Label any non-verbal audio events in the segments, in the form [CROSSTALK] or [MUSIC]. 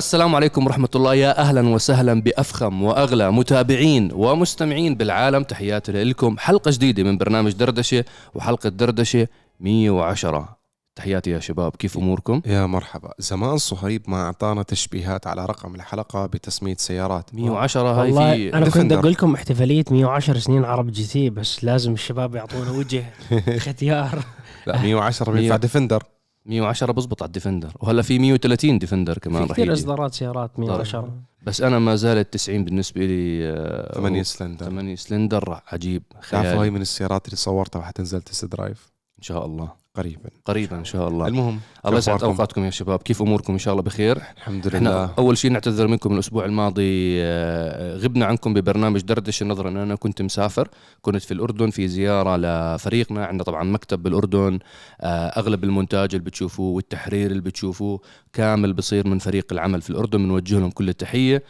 السلام عليكم ورحمة الله. يا أهلا وسهلا بأفخم وأغلى متابعين ومستمعين بالعالم. تحياتي لكم. حلقة جديدة من برنامج دردشة وحلقة دردشة 110 تحياتي يا شباب. كيف أموركم؟ يا مرحبا. زمان صهيب ما أعطانا تشبيهات على رقم الحلقة بتسمية سيارات. 110 هاي والله في أنا كنت. أقول لكم احتفالية 110 سنين عرب جي تي بس لازم الشباب يعطونا وجه [LAUGHS] ختيار لا 110 مية. بينفع ديفندر 110 بزبط على الديفندر. وهلا في 130 ديفندر كمان في كثير إصدارات سيارات 110 بس أنا ما زالت 90 بالنسبة لي آه، 8 سلندر. 8 سلندر. عجيب. تعرفوا هاي من السيارات اللي صورتها وحتنزل test drive؟ إن شاء الله. قريبا. قريبا إن شاء الله. المهم الله يسعد أخباركم؟ أوقاتكم يا شباب. كيف أموركم؟ إن شاء الله بخير. إحنا الحمد لله. أول شيء نعتذر منكم الأسبوع الماضي آه، غبنا عنكم ببرنامج دردشة نظرا. ان أنا كنت مسافر كنت في الأردن في زيارة لفريقنا. عندنا طبعا مكتب بالأردن آه، أغلب المونتاج اللي بتشوفوه والتحرير اللي بتشوفوه كامل بصير من فريق العمل في الأردن. بنوجه لهم كل التحية.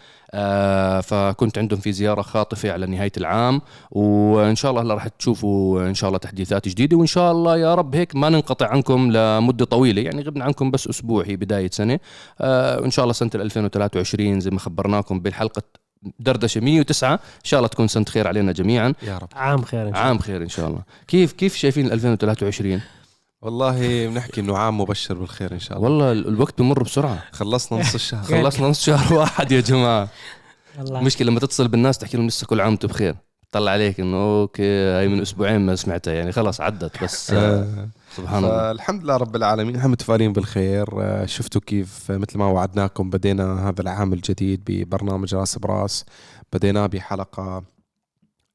فكنت عندهم في زيارة خاطفة على نهاية العام وإن شاء الله هلا راح تشوفوا إن شاء الله تحديثات جديدة وإن شاء الله يا رب هيك ما ننقطع عنكم لمدة طويلة يعني غبنا عنكم بس أسبوع هي بداية سنة. آه، إن شاء الله سنة 2023 زي ما خبرناكم بالحلقة دردشة 109 إن شاء الله تكون سنة خير علينا جميعا. يا رب. عام خير إن شاء عام خير إن شاء الله. كيف كيف شايفين 2023 والله بنحكي إنه عام مبشر بالخير إن شاء الله. والله ال- الوقت بمر بسرعة. خلصنا نص الشهر. [LAUGHS] خلصنا نص شهر واحد يا جماعة. الله مشكلة لما تتصل بالناس تحكي لهم لسه كل عام وأنتم بخير. طلع عليك إنه أوكي هاي من أسبوعين ما سمعتها. يعني خلاص عدت بس [LAUGHS] آه، سبحان الله. فالحمد لله رب العالمين. إحنا متفائلين بالخير. آه، شفتوا كيف مثل ما وعدناكم بدينا هذا العام الجديد ببرنامج راس براس. بديناه بحلقة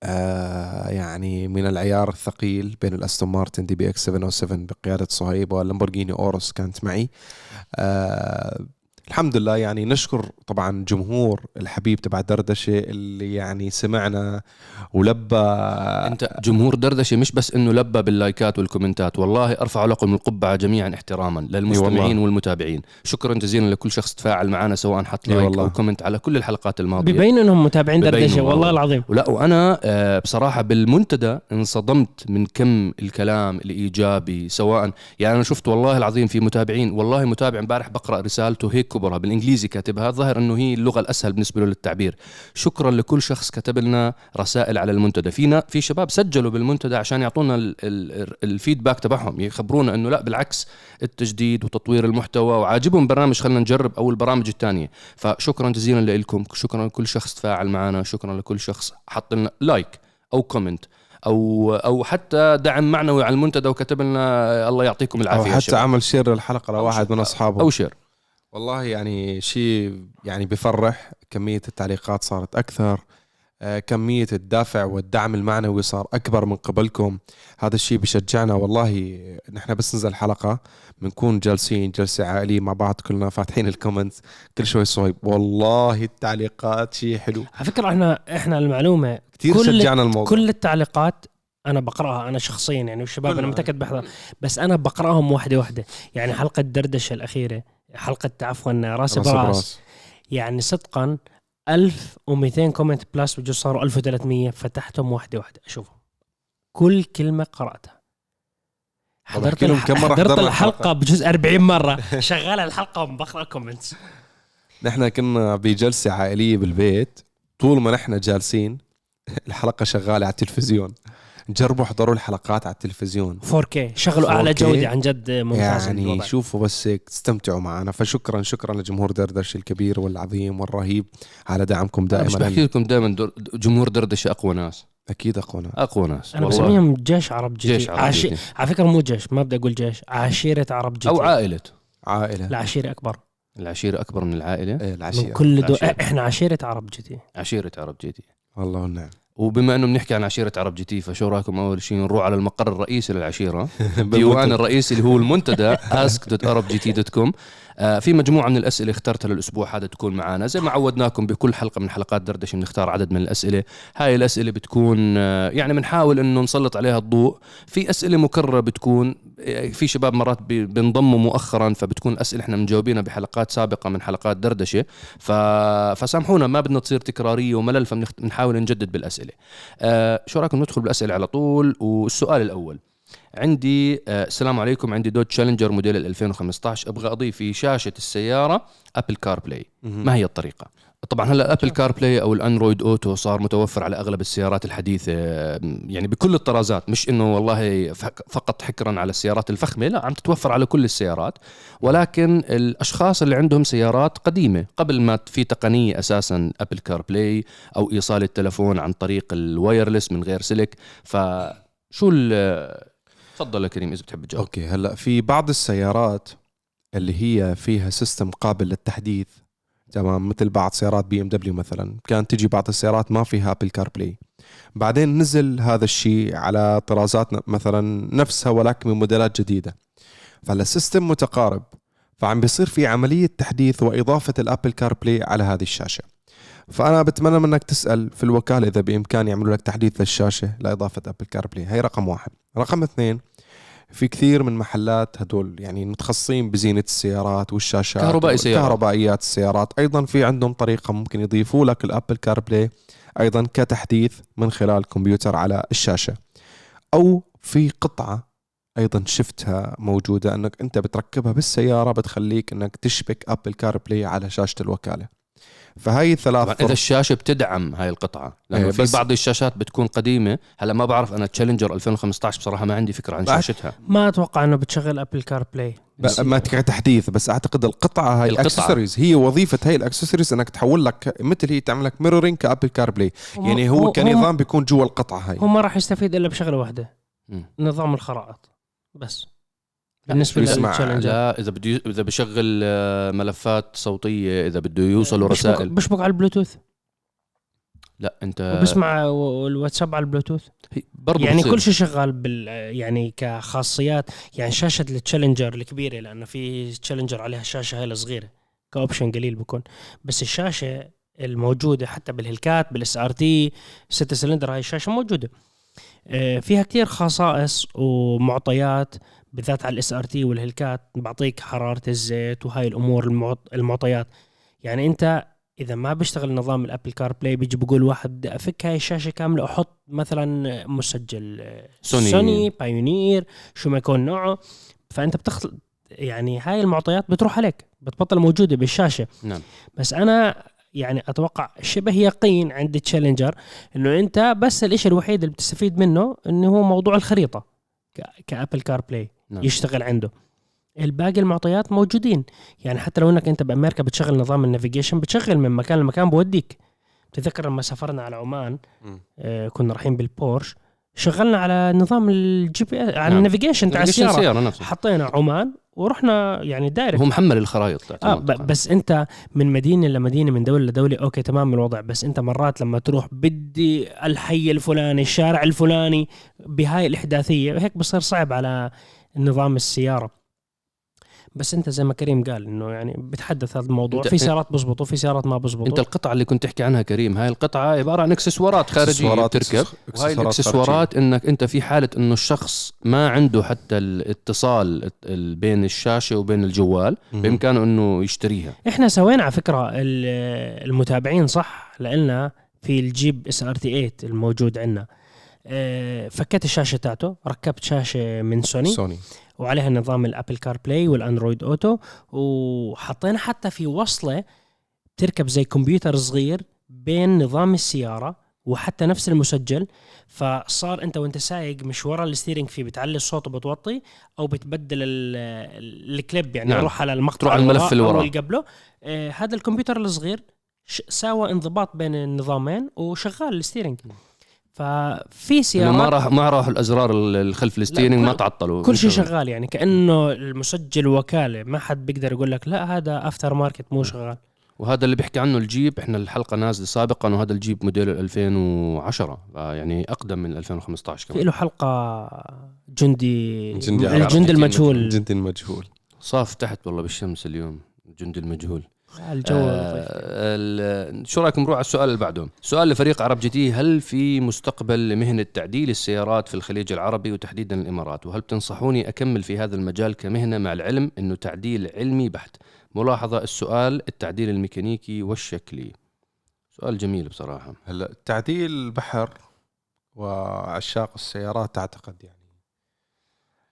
آه يعني من العيار الثقيل بين الأستون مارتن DBX 707 بقيادة صهيب واللامبورجيني أورس كانت معي. آه الحمد لله يعني نشكر طبعا جمهور الحبيب تبع دردشة اللي يعني سمعنا ولبى أنت جمهور دردشة مش بس إنه لبى باللايكات والكومنتات والله أرفع لكم القبعة جميعا احتراما للمستمعين. والمتابعين شكرا جزيلا لكل شخص تفاعل معنا سواء حط إي like والله. أو comment على كل الحلقات الماضية ببين إنهم متابعين دردشة والله. والله العظيم ولا وأنا آه، بصراحة بالمنتدى انصدمت من كم الكلام الإيجابي سواء يعني أنا شفت والله العظيم في متابعين والله متابع امبارح بقرأ رسالته هيك كبرها بالإنجليزي كاتبها ظاهر أنه هي اللغة الأسهل بالنسبة له للتعبير. شكرا لكل شخص كتب لنا رسائل على المنتدى. فينا في شباب سجلوا بالمنتدى عشان يعطونا ال- ال- الفيدباك تبعهم يخبرونا أنه لا بالعكس التجديد وتطوير المحتوى وعاجبهم برنامج. خلينا نجرب أو البرامج الثانية. فشكرا جزيلا لكم شكرا لكل شخص تفاعل معنا شكرا لكل شخص حط لنا لايك أو comment أو أو حتى دعم معنوي على المنتدى وكتب لنا الله يعطيكم أو العافية يا حتى شباب. عمل share للحلقة أو لواحد. من أصحابه. أو share والله يعني شيء يعني بفرح كمية التعليقات صارت أكثر آه، كمية الدافع والدعم المعنوي صار أكبر من قبلكم. هذا الشيء بشجعنا والله نحن بس ننزل حلقة بنكون جالسين جلسة عائلية مع بعض كلنا فاتحين ال comment كل شوي صهيب والله التعليقات شيء حلو. على فكرة إحنا إحنا المعلومة كثير كل- شجعنا الموضوع. كل التعليقات أنا بقرأها أنا شخصيا يعني والشباب أنا. متأكد بحضر بس أنا بقرأهم واحدة واحدة. يعني حلقة دردشة الأخيرة حلقة عفوا راس راس براس. يعني صدقا 1200 comment plus بجوز صاروا 1300 فتحتهم واحدة واحدة. أشوفهم. كل كلمة قرأتها. حضرت الح... كم مرة حضرت الحلقة الحلقة. بجوز 40 مرة. شغال الحلقة وبقرا comments نحن كنا بجلسة عائلية بالبيت. طول ما نحن جالسين الحلقة شغالة على التلفزيون. جربوا احضروا الحلقات على التلفزيون. 4K شغلوا أعلى 4K. جودة عن جد ممتاز يعني الوضع. شوفوا بس هيك تستمتعوا معنا. فشكرا شكرا لجمهور دردش الكبير والعظيم والرهيب على دعمكم أنا مش بحكي دائما. لكم دائما جمهور دردشه أقوى ناس. أكيد اخونا أقوى ناس. أنا. بسميهم جيش عرب جديد. جيش عرب عشي... على فكرة مو جيش ما بدي أقول جيش. عشيرة عرب جديد. أو عائلة. عائلة. لا عشيرة أكبر. العشيرة أكبر من العائلة؟ إيه من العشيره كل دو... العشيرة. إحنا عشيرة عرب جديد. عشيرة عرب جديد. والله والنعم وبما إنه بنحكي عن عشيرة عرب جي تي فشو رأيكم أول شيء نروح على المقر الرئيسي للعشيرة؟ [LAUGHS] ديوان الرئيسي اللي هو المنتدى [LAUGHS] ask.arabgt.com في مجموعة من الأسئلة اخترتها للأسبوع هذا تكون معنا زي ما عودناكم بكل حلقة من حلقات دردشة بنختار عدد من الأسئلة. هاي الأسئلة بتكون آه يعني بنحاول إنه نسلط عليها الضوء. في أسئلة مكررة بتكون آه، في شباب مرات بي- بينضموا مؤخرا فبتكون اسئله إحنا مجاوبينها بحلقات سابقة من حلقات دردشة. ف... فسامحونا ما بدنا تصير تكرارية وملل فبنحاول نجدد بالأسئلة. آه شو رأيكم ندخل بالأسئلة على طول؟ والسؤال الأول. عندي آه السلام عليكم. عندي دودج تشالنجر موديل ال 2015 أبغى أضيف في شاشة السيارة Apple CarPlay ما هي الطريقة؟ طبعا هلا Apple CarPlay أو ال Android Auto صار متوفر على أغلب السيارات الحديثة يعني بكل الطرازات. مش إنه والله فق- فقط حكرا على السيارات الفخمة لا عم تتوفر على كل السيارات. ولكن الأشخاص اللي عندهم سيارات قديمة قبل ما في تقنية أساسا Apple CarPlay أو إيصال التلفون عن طريق ال wireless من غير سلك. فشو ال- تفضل يا كريم إذا بتحب تجاوب. okay هلأ في بعض السيارات اللي هي فيها system قابل للتحديث تمام؟ مثل بعض سيارات بي إم دبليو مثلا كانت تجي بعض السيارات ما فيها Apple CarPlay بعدين نزل هذا الشيء على طرازات مثلا نفسها ولكن من موديلات جديدة. فهلأ ال system متقارب فعم بيصير في عملية تحديث وإضافة ال Apple CarPlay على هذه الشاشة. فأنا بتمنى منك تسأل في الوكالة إذا بامكان يعملوا لك تحديث للشاشة لإضافة Apple CarPlay هي رقم واحد. رقم اثنين في كثير من محلات هدول يعني متخصصين بزينة السيارات والشاشات كهربائي سيارة. كهربائيات السيارات. أيضا في عندهم طريقة ممكن يضيفوا لك ال Apple CarPlay أيضا كتحديث من خلال الكمبيوتر على الشاشة. أو في قطعة أيضا شفتها موجودة أنك أنت بتركبها بالسيارة بتخليك أنك تشبك Apple CarPlay على شاشة الوكالة. فهي ثلاث طبعا إذا الشاشة بتدعم هاي القطعة لأنه إيه، في بس- بعض الشاشات بتكون قديمة هلأ ما بعرف أنا تشالنجر 2015 بصراحة ما عندي فكرة عن شاشتها. ما أتوقع إنه بتشغل Apple CarPlay ما كتحديث بس أعتقد القطعة هاي. الاكسسوارز هي وظيفة هاي الاكسسوارز إنك تحول لك مثل هي تعمل لك mirroring ك Apple CarPlay يعني هو كنظام بيكون جوا القطعة هاي. هو ما راح يستفيد إلا بشغلة واحدة. نظام الخرائط. بس. بالنسبة؟ للتشالنجر لا إذا بده إذا بشغل آه، ملفات صوتية إذا بده يوصلوا بشبك, رسائل. بشبك على البلوتوث؟ لا أنت وبسمع الواتساب على البلوتوث؟ برضه يعني بتصير. كل شيء شغال بال يعني كخاصيات يعني شاشة التشالنجر الكبيرة لأنه في تشالنجر عليها الشاشه هاي الصغيرة ك option قليل بكون. بس الشاشة الموجودة حتى بالهلكات بال SRT 6 سلندر هاي الشاشة موجودة. آه، فيها كتير خصائص ومعطيات بالذات على ال SRT والهلكات بعطيك حرارة الزيت وهاي الأمور المعط- المعطيات. يعني أنت إذا ما بيشتغل نظام ال Apple CarPlay بيجي بقول واحد بدي أفك هاي الشاشة كاملة واحط مثلا مسجل سوني. سوني بايونير شو ما يكون نوعه. فأنت بتخل يعني هاي المعطيات بتروح عليك بتبطل موجودة بالشاشة. نعم. بس أنا يعني أتوقع شبه يقين عند التشالنجر إنه أنت بس الإشي الوحيد اللي بتستفيد منه إنه هو موضوع الخريطة ك Apple CarPlay نعم. يشتغل عنده الباقي المعطيات موجودين يعني حتى لو إنك أنت بأمريكا بتشغل نظام ال navigation بتشغل من مكان لمكان بوديك بتذكر لما سافرنا على عمان. آه كنا رايحين بالبورش شغلنا على نظام ال GPS على نعم. ال navigation تاع السيارة حطينا عمان ورحنا يعني direct هو محمل الخرائط. ب- بس أنت من مدينة لمدينه من دولة لدوله okay تمام الوضع بس أنت مرات لما تروح بدي الحي الفلاني الشارع الفلاني بهاي الإحداثية هيك بصير صعب على نظام السيارة. بس أنت زي ما كريم قال إنه يعني بتحدث هذا الموضوع. في سيارات بزبط وفي سيارات ما بزبط أنت القطعة اللي كنت تحكي عنها كريم هاي القطعة عبارة عن إكسسوارات خارجية إكسس- وهي الإكسسوارات إنك أنت في حالة إنه الشخص ما عنده حتى الاتصال ال- بين الشاشة وبين الجوال. بإمكانه إنه يشتريها. إحنا سوينا على فكرة ال- المتابعين صح لنا في الجيب SRT 8 الموجود عندنا. فكيت الشاشة تاعته ركبت شاشة من سوني. سوني. وعليها نظام ال Apple CarPlay وال Android Auto وحطينا حتى في وصلة تركب زي كمبيوتر صغير بين نظام السيارة وحتى نفس المسجل. فصار أنت وأنت سايق من ورا ال steering فيه بتعلي الصوت وبتوطي أو بتبدل ال- ال- الكليب يعني نعم. يروح على المقطع على الملف اللي وراه. اللي قبله. آه هذا الكمبيوتر الصغير ساوى انضباط بين النظامين وشغال ال steering ففي سيارات ما راح ما راحوا الأزرار ال- الخلف ال steering ما تعطلوا. كل شيء شغال. يعني كأنه المسجل وكالة ما حد بيقدر يقول لك لا هذا aftermarket مو شغال. وهذا اللي بيحكي عنه الجيب إحنا الحلقة نازلة سابقا وهذا الجيب موديل 2010 يعني أقدم من 2015 في كمان. له حلقة جندي جندي. الجندي المجهول. جندي المجهول. صاف تحت والله بالشمس اليوم الجندي المجهول. الجو آه ال- شو رأيكم؟ نروح على السؤال اللي بعده. سؤال لفريق عرب GT هل في مستقبل لمهنة تعديل السيارات في الخليج العربي وتحديدا الإمارات؟ وهل تنصحوني أكمل في هذا المجال كمهنة مع العلم إنه تعديل علمي بحت؟ ملاحظة السؤال التعديل الميكانيكي والشكلي. سؤال جميل بصراحة. هلا تعديل البحر وعشاق السيارات أعتقد يعني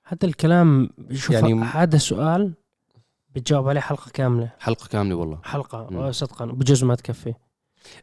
هذا الكلام شوف يعني هذا سؤال بتجاوب عليه حلقة كاملة. حلقة كاملة والله. حلقة. مم. آه، صدقا بجوز ما تكفي.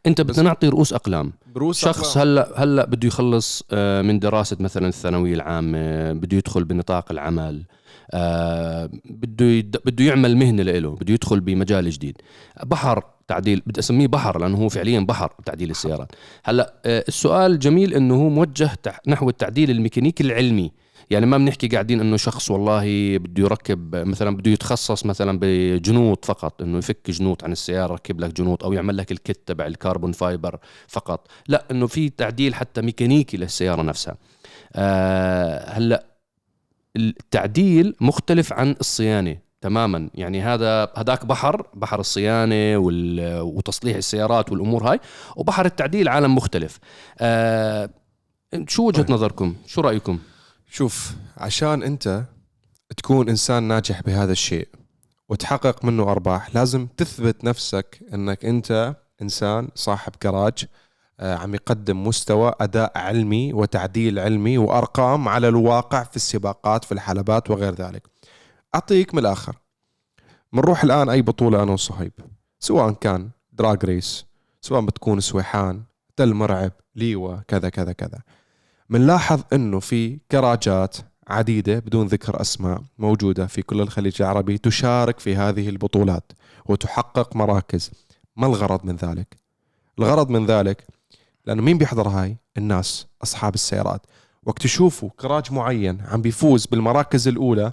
أنت بدنا نعطي رؤوس أقلام. بروس شخص هلأ هلأ بده يخلص آه، من دراسة مثلا الثانوية العامة بده يدخل بنطاق العمل آه، بده يد- بده يعمل مهنة له بده يدخل بمجال جديد. بحر تعديل بدي أسميه بحر لأنه هو فعليا بحر تعديل السيارات. هلأ السؤال جميل إنه هو موجه تح- نحو التعديل الميكانيكي العلمي. يعني ما بنحكي قاعدين إنه شخص والله بده يركب مثلا بده يتخصص مثلا بجنوط فقط إنه يفك جنوط عن السيارة يركب لك جنوط أو يعمل لك ال kit تبع ال carbon fiber فقط. لا إنه في تعديل حتى ميكانيكي للسيارة نفسها. آه هلأ التعديل مختلف عن الصيانة تماما. يعني هذا هذاك بحر بحر الصيانة وتصليح السيارات والأمور هاي وبحر التعديل عالم مختلف. آه شو وجهة طيب. نظركم؟ شو رأيكم؟ شوف عشان أنت تكون إنسان ناجح بهذا الشيء وتحقق منه أرباح لازم تثبت نفسك إنك أنت إنسان صاحب جراج آه، عم يقدم مستوى أداء علمي وتعديل علمي وأرقام على الواقع في السباقات في الحلبات وغير ذلك. أعطيك من الآخر. بنروح الآن أي بطولة أنا وصهيب سواء كان دراج ريس سواء بتكون سويحان تل مرعب ليوة كذا كذا كذا. بنلاحظ إنه في كراجات عديدة بدون ذكر أسماء موجودة في كل الخليج العربي تشارك في هذه البطولات وتحقق مراكز. ما الغرض من ذلك؟ الغرض من ذلك لأنه مين بيحضر هاي؟ الناس أصحاب السيارات. وقت يشوفوا كراج معين عم بيفوز بالمراكز الأولى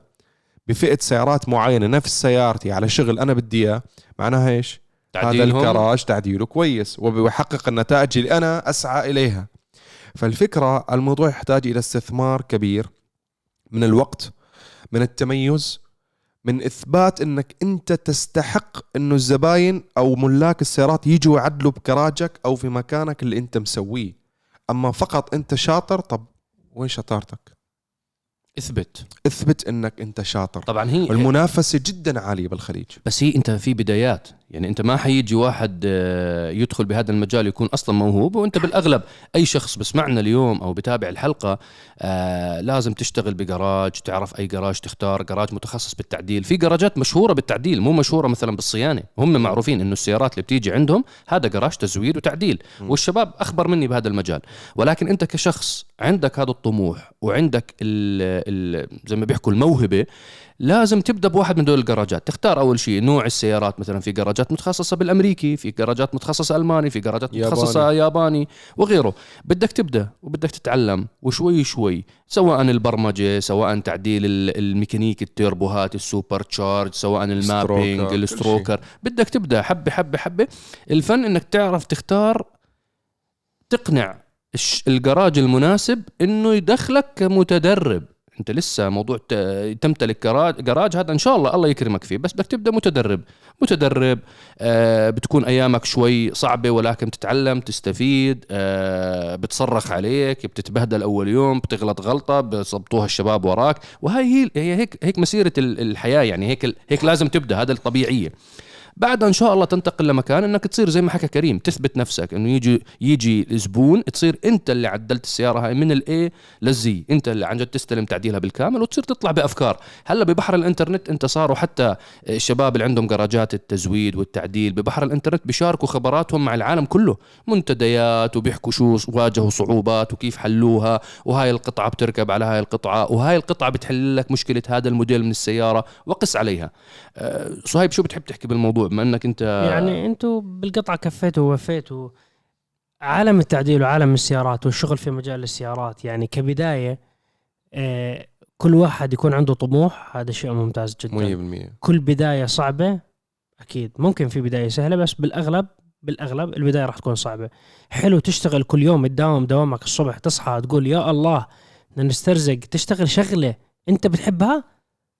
بفئة سيارات معينة نفس سيارتي على شغل أنا بدي إياه معناها إيش؟ هذا الكراج تعديله كويس وبيحقق النتائج اللي أنا أسعى إليها. فالفكرة الموضوع يحتاج إلى استثمار كبير من الوقت من التميز من إثبات إنك أنت تستحق إنه الزباين أو ملاك السيارات يجوا يعدلوا بكراجك أو في مكانك اللي أنت مسويه. أما فقط أنت شاطر طب وين شطارتك؟ اثبت. اثبت إنك أنت شاطر. طبعا هي المنافسه جدا عالية بالخليج. بس هي أنت في بدايات. يعني أنت ما حيجي واحد آه، يدخل بهذا المجال يكون أصلا موهوب وأنت بالأغلب أي شخص بسمعنا اليوم أو بتابع الحلقة آه لازم تشتغل بجراج تعرف أي جراج تختار جراج متخصص بالتعديل. في جراجات مشهورة بالتعديل مو مشهورة مثلا بالصيانة. هم معروفين إنه السيارات اللي بتيجي عندهم هذا جراج تزويد وتعديل والشباب أخبر مني بهذا المجال. ولكن أنت كشخص عندك هذا الطموح وعندك ال ال زي ما بيحكوا الموهبة لازم تبدأ بواحد من دول الجراجات تختار أول شيء نوع السيارات مثلا. في جراجات متخصصة بالأمريكي في جراجات متخصصة ألماني في جراجات ياباني. متخصصة ياباني وغيره. بدك تبدأ وبدك تتعلم وشوي شوي سواء البرمجة سواء تعديل ال- الميكانيك التيربوهات ال supercharge سواء ال mapping ال stroker بدك تبدأ حبة حبة حبة. الفن إنك تعرف تختار تقنع الجراج المناسب إنه يدخلك كمتدرب. انت لسه موضوع تمتلك جراج هذا إن شاء الله الله يكرمك فيه بس بدك تبدأ متدرب. متدرب آه بتكون أيامك شوي صعبة ولكن بتتعلم تستفيد آه بتصرخ عليك بتتبهدل أول يوم بتغلط غلطة بصبطوها الشباب وراك. وهي هي هي هيك هيك مسيرة ال- الحياة يعني هيك هيك لازم تبدأ هذا الطبيعية. بعدها إن شاء الله تنتقل لمكان إنك تصير زي ما حكى كريم تثبت نفسك إنه يجي يجي الزبون تصير أنت اللي عدلت السيارة هاي من ال A لل Z أنت اللي عن جد تستلم تعديلها بالكامل وتصير تطلع بأفكار. هلأ ببحر الإنترنت إنت صاروا حتى الشباب اللي عندهم جراجات التزويد والتعديل ببحر الإنترنت بيشاركوا خبراتهم مع العالم كله. منتديات وبيحكوا شو واجهوا صعوبات وكيف حلوها وهاي القطعة بتركب على هاي القطعة وهاي القطعة بتحل لك مشكلة هذا الموديل من السيارة وقس عليها. أه، صهيب شو بتحب تحكي بالموضوع؟ بما انك انت يعني أنتم بالقطعه كفيتوا ووفيتوا عالم التعديل وعالم السيارات والشغل في مجال السيارات. يعني كبداية آه، كل واحد يكون عنده طموح هذا شيء ممتاز جدا. 100% كل بداية صعبة أكيد. ممكن في بداية سهلة بس بالأغلب بالأغلب البداية راح تكون صعبة. حلو تشتغل كل يوم تداوم دوامك الصبح تصحى تقول يا الله بدنا نسترزق. تشتغل شغلة انت بتحبها؟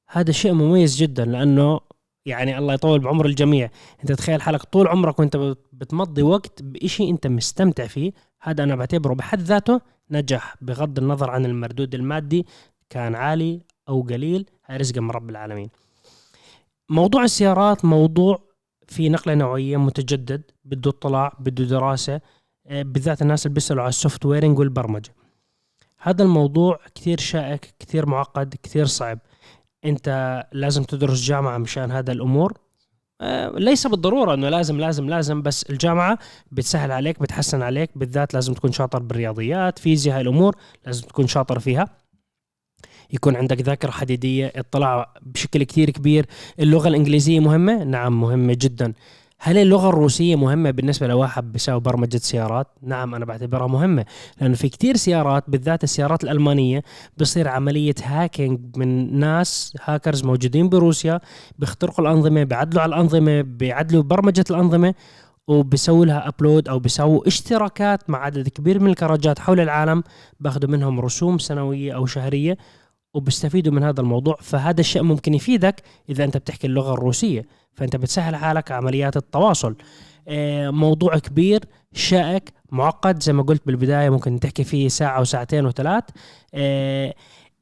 هذا شيء مميز جدا لأنه يعني الله يطول بعمر الجميع. انت تخيل حالك طول عمرك وانت بت- بتمضي وقت بإشي انت مستمتع فيه هذا أنا بعتبره بحد ذاته نجاح بغض النظر عن المردود المادي كان عالي أو قليل هاي رزق من رب العالمين. موضوع السيارات موضوع في نقلة نوعية متجدد بده اطلاع بده دراسة آه، بالذات الناس اللي بيسألوا على ال softwaring والبرمجة. هذا الموضوع كثير شائك كثير معقد كثير صعب. انت لازم تدرس جامعة مشان هذا الأمور. آه، ليس بالضرورة إنه لازم لازم لازم بس الجامعة بتسهل عليك بتحسن عليك بالذات لازم تكون شاطر بالرياضيات فيزياء الأمور لازم تكون شاطر فيها. يكون عندك ذاكرة حديدية اطلاع بشكل كثير كبير. اللغة الإنجليزية مهمة؟ نعم مهمة جدا. هل اللغة الروسية مهمة بالنسبة لواحد بيساوي برمجة سيارات؟ نعم أنا بعتبرها مهمة لأنه في كتير سيارات بالذات السيارات الألمانية بصير عملية hacking من ناس هاكرز موجودين بروسيا بيخترقوا الأنظمة بيعدلوا على الأنظمة بيعدلوا برمجة الأنظمة وبيسووا لها upload أو بيسووا اشتراكات مع عدد كبير من الكراجات حول العالم باخذوا منهم رسوم سنوية أو شهرية وبيستفيدوا من هذا الموضوع فهذا الشيء ممكن يفيدك إذا أنت بتحكي اللغة الروسية فأنت بتسهل حالك عمليات التواصل. آه، موضوع كبير شائك معقد زي ما قلت بالبداية ممكن تحكي فيه ساعة وساعتين وثلاث. آه،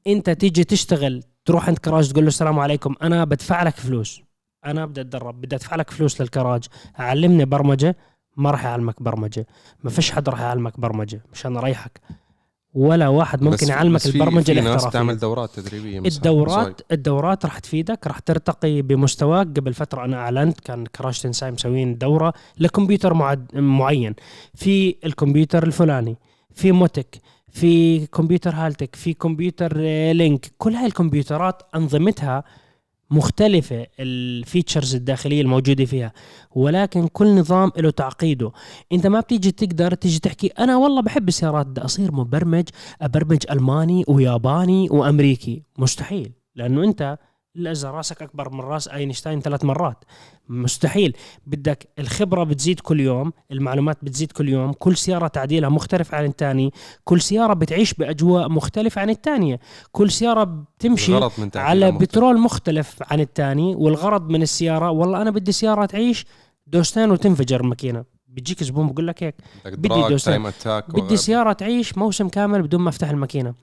أنت تيجي تشتغل تروح عند كراج تقول له السلام عليكم أنا بدفع لك فلوس. أنا بدي أتدرب بدي أدفع لك فلوس للكراج. علمني برمجة ما راح يعلمك برمجة. ما فيش حد راح يعلمك برمجة مشان أريحك. ولا واحد ممكن يعلمك البرمجة في ناس الاحترافية. تعمل دورات تدريبية مثلاً. الدورات الدورات راح تفيدك راح ترتقي بمستواك. قبل فترة أنا أعلنت كان كراش تنساي مسوين دورة لكمبيوتر معد معين. في الكمبيوتر الفلاني في MoTeC في كمبيوتر Haltech في كمبيوتر آه، Link. كل هاي الكمبيوترات أنظمتها مختلفة ال features الداخلية الموجودة فيها ولكن كل نظام له تعقيده. انت ما بتيجي تقدر تيجي تحكي أنا والله بحب السيارات بدي أصير مبرمج أبرمج ألماني وياباني وأمريكي. مستحيل لأنه انت الا اذا راسك أكبر من راس أينشتاين ثلاث مرات. مستحيل. بدك الخبرة بتزيد كل يوم المعلومات بتزيد كل يوم كل سيارة تعديلها مختلف عن الثاني كل سيارة بتعيش بأجواء مختلفة عن الثانية كل سيارة بتمشي على مختلف. بترول مختلف عن الثاني والغرض من السيارة والله أنا بدي سيارة تعيش دوستين وتنفجر الماكينه بيجيك زبون بقول لك هيك. بدي اتاك بدي. سيارة تعيش موسم كامل بدون ما أفتح الماكينة.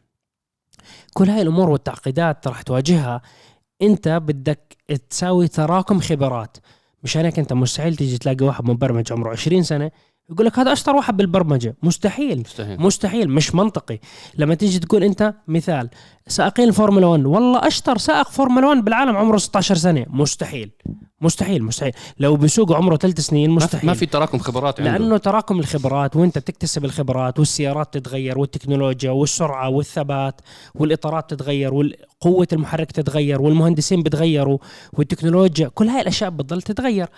كل هاي الأمور والتعقيدات راح تواجهها. انت بدك تساوي تراكم خبرات. مشان هيك انت مستحيل تيجي تلاقي واحد مبرمج عمره 20 سنة يقول لك هذا أشطر واحد بالبرمجة. مستحيل. مستحيل. مستحيل. مش منطقي. لما تيجي تقول أنت مثال سائقين الفورمولا 1 والله أشطر سائق فورمولا 1 بالعالم عمره 16 سنة. مستحيل. مستحيل. مستحيل. لو بيسوق عمره ثلاث سنين مستحيل. ما في تراكم خبرات عنده. لأنه تراكم الخبرات وأنت بتكتسب الخبرات والسيارات تتغير والتكنولوجيا والسرعة والثبات والإطارات تتغير وقوه المحرك تتغير والمهندسين بتغيروا والتكنولوجيا كل هاي الأشياء بتضل تتغير.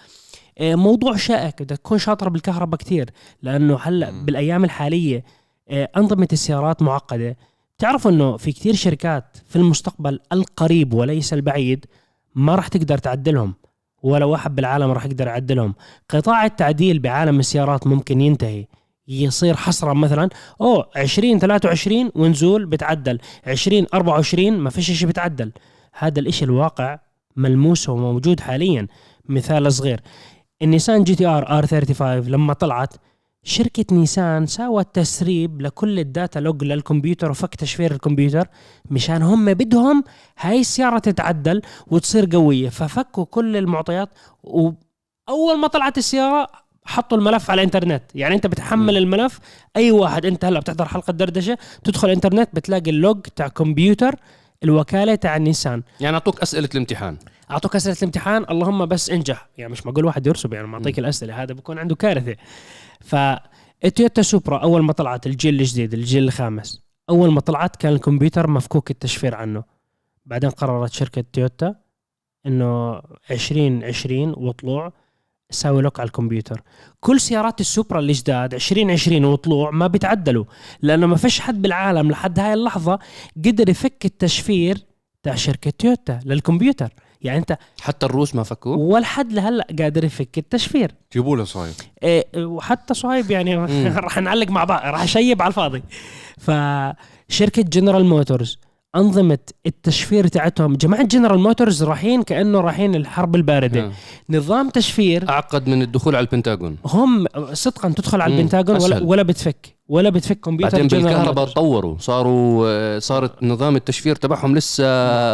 موضوع شائك. بدك تكون شاطر بالكهرباء كتير لأنه هلأ. بالأيام الحالية آه، أنظمة السيارات معقدة. تعرفوا إنه في كتير شركات في المستقبل القريب وليس البعيد ما راح تقدر تعدلهم ولا واحد بالعالم راح يقدر يعدلهم. قطاع التعديل بعالم السيارات ممكن ينتهي. يصير حصرا مثلا أوه 20 23 ونزول بتعدل. 20 24 ما فيش شيء بتعدل. هذا الإشي الواقع ملموس وموجود حاليا. مثال صغير. النيسان GTR R35 لما طلعت شركة نيسان ساوت تسريب لكل ال data log للكمبيوتر وفك تشفير الكمبيوتر مشان هم بدهم هاي السيارة تتعدل وتصير قوية. ففكوا كل المعطيات وأول ما طلعت السيارة حطوا الملف على الإنترنت. يعني أنت بتحمل الملف أي واحد أنت هلأ بتحضر حلقة دردشة تدخل الإنترنت بتلاقي ال log تاع كمبيوتر الوكالة تاع النيسان يعني أعطوك أسئلة الامتحان. أعطوك أسئلة الامتحان اللهم بس انجح. يعني مش معقول واحد يرسب يعني معطيك الأسئلة هذا بيكون عنده كارثة. فالتويوتا سوبرا أول ما طلعت الجيل الجديد الجيل الخامس أول ما طلعت كان الكمبيوتر مفكوك التشفير عنه. بعدين قررت شركة تويوتا إنه 2020 وطلوع ساوي lock على الكمبيوتر. كل سيارات السوبرا الجداد 2020 وطلوع ما بيتعدلوا لأنه ما فيش حد بالعالم لحد هاي اللحظة قدر يفك التشفير تاع شركة تويوتا للكمبيوتر. يعني انت حتى الروس ما فكوه؟ ولا حد لهلأ قادر يفك التشفير. جيبوا له صهيب وحتى صهيب يعني. [LAUGHS] راح نعلق مع بعض راح اشيب على الفاضي. فشركة جنرال موتورز أنظمة التشفير تاعتهم. جماعة جنرال موتورز رايحين كأنه رايحين الحرب الباردة. آه. نظام تشفير أعقد من الدخول على البنتاغون. هم صدقا تدخل على البنتاغون ولا. ولا بتفك. ولا بتفك كمبيوتر بعدين بالكهرباء. تطوروا صاروا آه، صارت نظام التشفير تبعهم لسه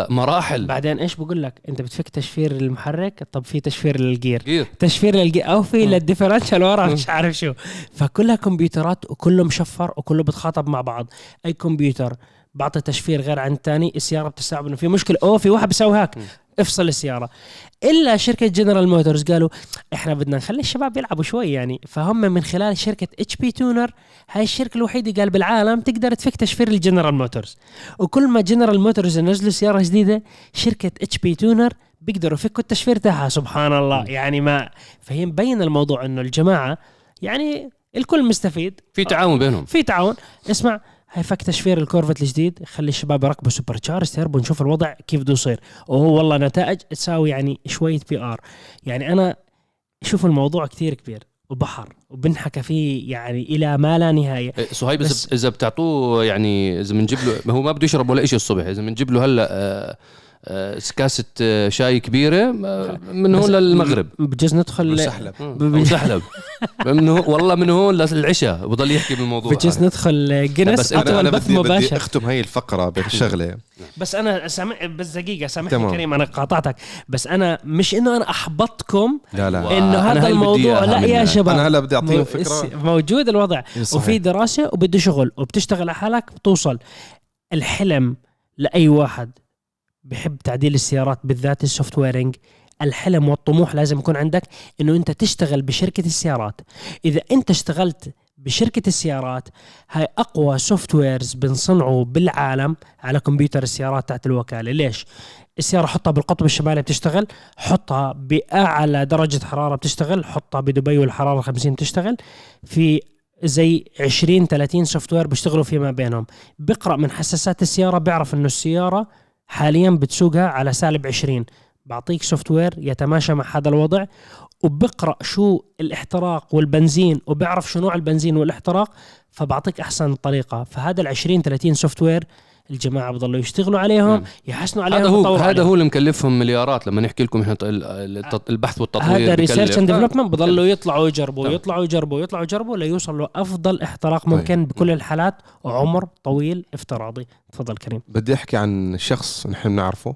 مراحل. بعدين إيش بقول لك؟ أنت بتفك تشفير المحرك؟ طب في تشفير لل gear. كثير تشفير لل gear. أو في. لل differential ورا. مش عارف شو. فكلها كمبيوترات وكله مشفر وكله بتخاطب مع بعض. أي كمبيوتر بعطي تشفير غير عن الثاني السيارة بتستوعب إنه في مشكلة. أوه في واحد بيسوي مم. افصل السيارة. إلا شركة جنرال موتورز قالوا إحنا بدنا نخلي الشباب يلعبوا شوي يعني. فهم من خلال شركة HP Tuners هاي الشركة الوحيدة قال بالعالم تقدر تفك تشفير الجنرال موتورز وكل ما جنرال موتورز ينزلوا سيارة جديدة شركة HP Tuners بيقدروا يفكوا التشفير تاعها. سبحان الله. يعني ما فهي مبين الموضوع إنه الجماعة يعني الكل مستفيد. في تعاون بينهم. في تعاون. اسمع هاي فك تشفير الكورفت الجديد خلي الشباب يركبوا supercharge turbo نشوف الوضع كيف بده يصير. وهو والله نتائج تساوي يعني شوية PR يعني أنا شوف الموضوع كثير كبير وبحر وبنحكى فيه يعني إلى ما لا نهاية. إيه، صهيب بس- إذا بتعطوه يعني إذا بنجيب له ما هو ما بده يشرب ولا شيء الصبح إذا بنجيب له هلأ آه، كاسه آه، شاي كبيرة آه، من هون للمغرب. بجوز ندخل وسحلب ب- أو سحلب. [LAUGHS] من هون والله من هون للعشاء بضل يحكي بالموضوع. بجوز. ندخل جنس بس أنا أطول أنا بث بدي بدي مباشر. أختم هاي الفقرة بشغله [LAUGHS] بس أنا سامع بس دقيقة سامحني تمام. كريم أنا قاطعتك. بس أنا مش إنه أنا احبطكم لا لا. إنه أنا هذا الموضوع لا يا. شباب. أنا هلا بدي أعطيهم فكرة. موجود الوضع. إيه صحيح. وفي دراسة وبده شغل وبتشتغل على حالك بتوصل. الحلم لأي واحد. بحب تعديل السيارات بالذات ال softwaring الحلم والطموح لازم يكون عندك إنه أنت تشتغل بشركة السيارات. إذا أنت اشتغلت بشركة السيارات هاي أقوى softwares بنصنعه بالعالم على كمبيوتر السيارات تحت الوكالة. ليش؟ السيارة حطها بالقطب الشمالي بتشتغل حطها بأعلى درجة حرارة بتشتغل حطها بدبي والحرارة 50 بتشتغل في زي 20 30 software بيشتغلوا فيما بينهم. بقرأ من حساسات السيارة بيعرف إنه السيارة حاليا بتسوقها على سالب 20 بعطيك software يتماشى مع هذا الوضع وبقرأ شو الاحتراق والبنزين وبيعرف شو نوع البنزين والاحتراق فبعطيك أحسن طريقة. فهذا ال 20 30 software الجماعة بضلوا يشتغلوا عليهم نعم. يحسنوا عليهم هذا هو هذا عليهم. هو اللي مكلفهم مليارات لما نحكي لكم إحنا ال- الت- البحث والتطوير هذا. research and آه. ديفلوبمنت بضلوا يطلعوا يجربوا تمام. يطلعوا يجربوا يطلعوا يجربوا ليوصلوا أفضل احتراق ممكن بكل الحالات وعمر طويل افتراضي تفضل كريم بدي أحكي عن شخص نحن بنعرفه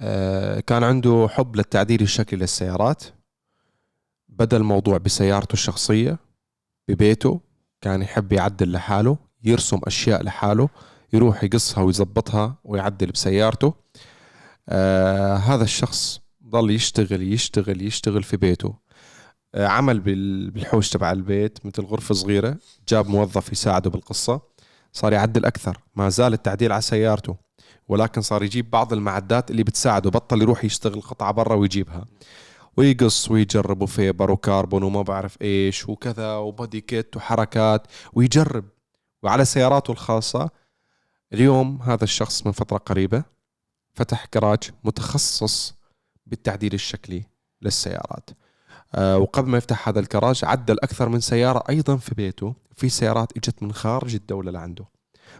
آه، كان عنده حب للتعديل الشكلي للسيارات بدأ الموضوع بسيارته الشخصية ببيته كان يحب يعدل لحاله يرسم أشياء لحاله يروح يقصها ويظبطها ويعدل بسيارته. آه هذا الشخص ضل يشتغل يشتغل يشتغل في بيته. آه عمل بال- بالحوش تبع البيت مثل غرفة صغيرة جاب موظف يساعده بالقصة صار يعدل أكثر ما زال التعديل على سيارته. ولكن صار يجيب بعض المعدات اللي بتساعده بطل يروح يشتغل قطعة برا ويجيبها. ويقص ويجرب وفيبر وكربون وما بعرف إيش وكذا وبودي كيت وحركات ويجرب. وعلى سياراته الخاصة اليوم هذا الشخص من فترة قريبة فتح كراج متخصص بالتعديل الشكلي للسيارات. آه، وقبل ما يفتح هذا الكراج عدل أكثر من سيارة أيضا في بيته في سيارات إجت من خارج الدولة لعنده.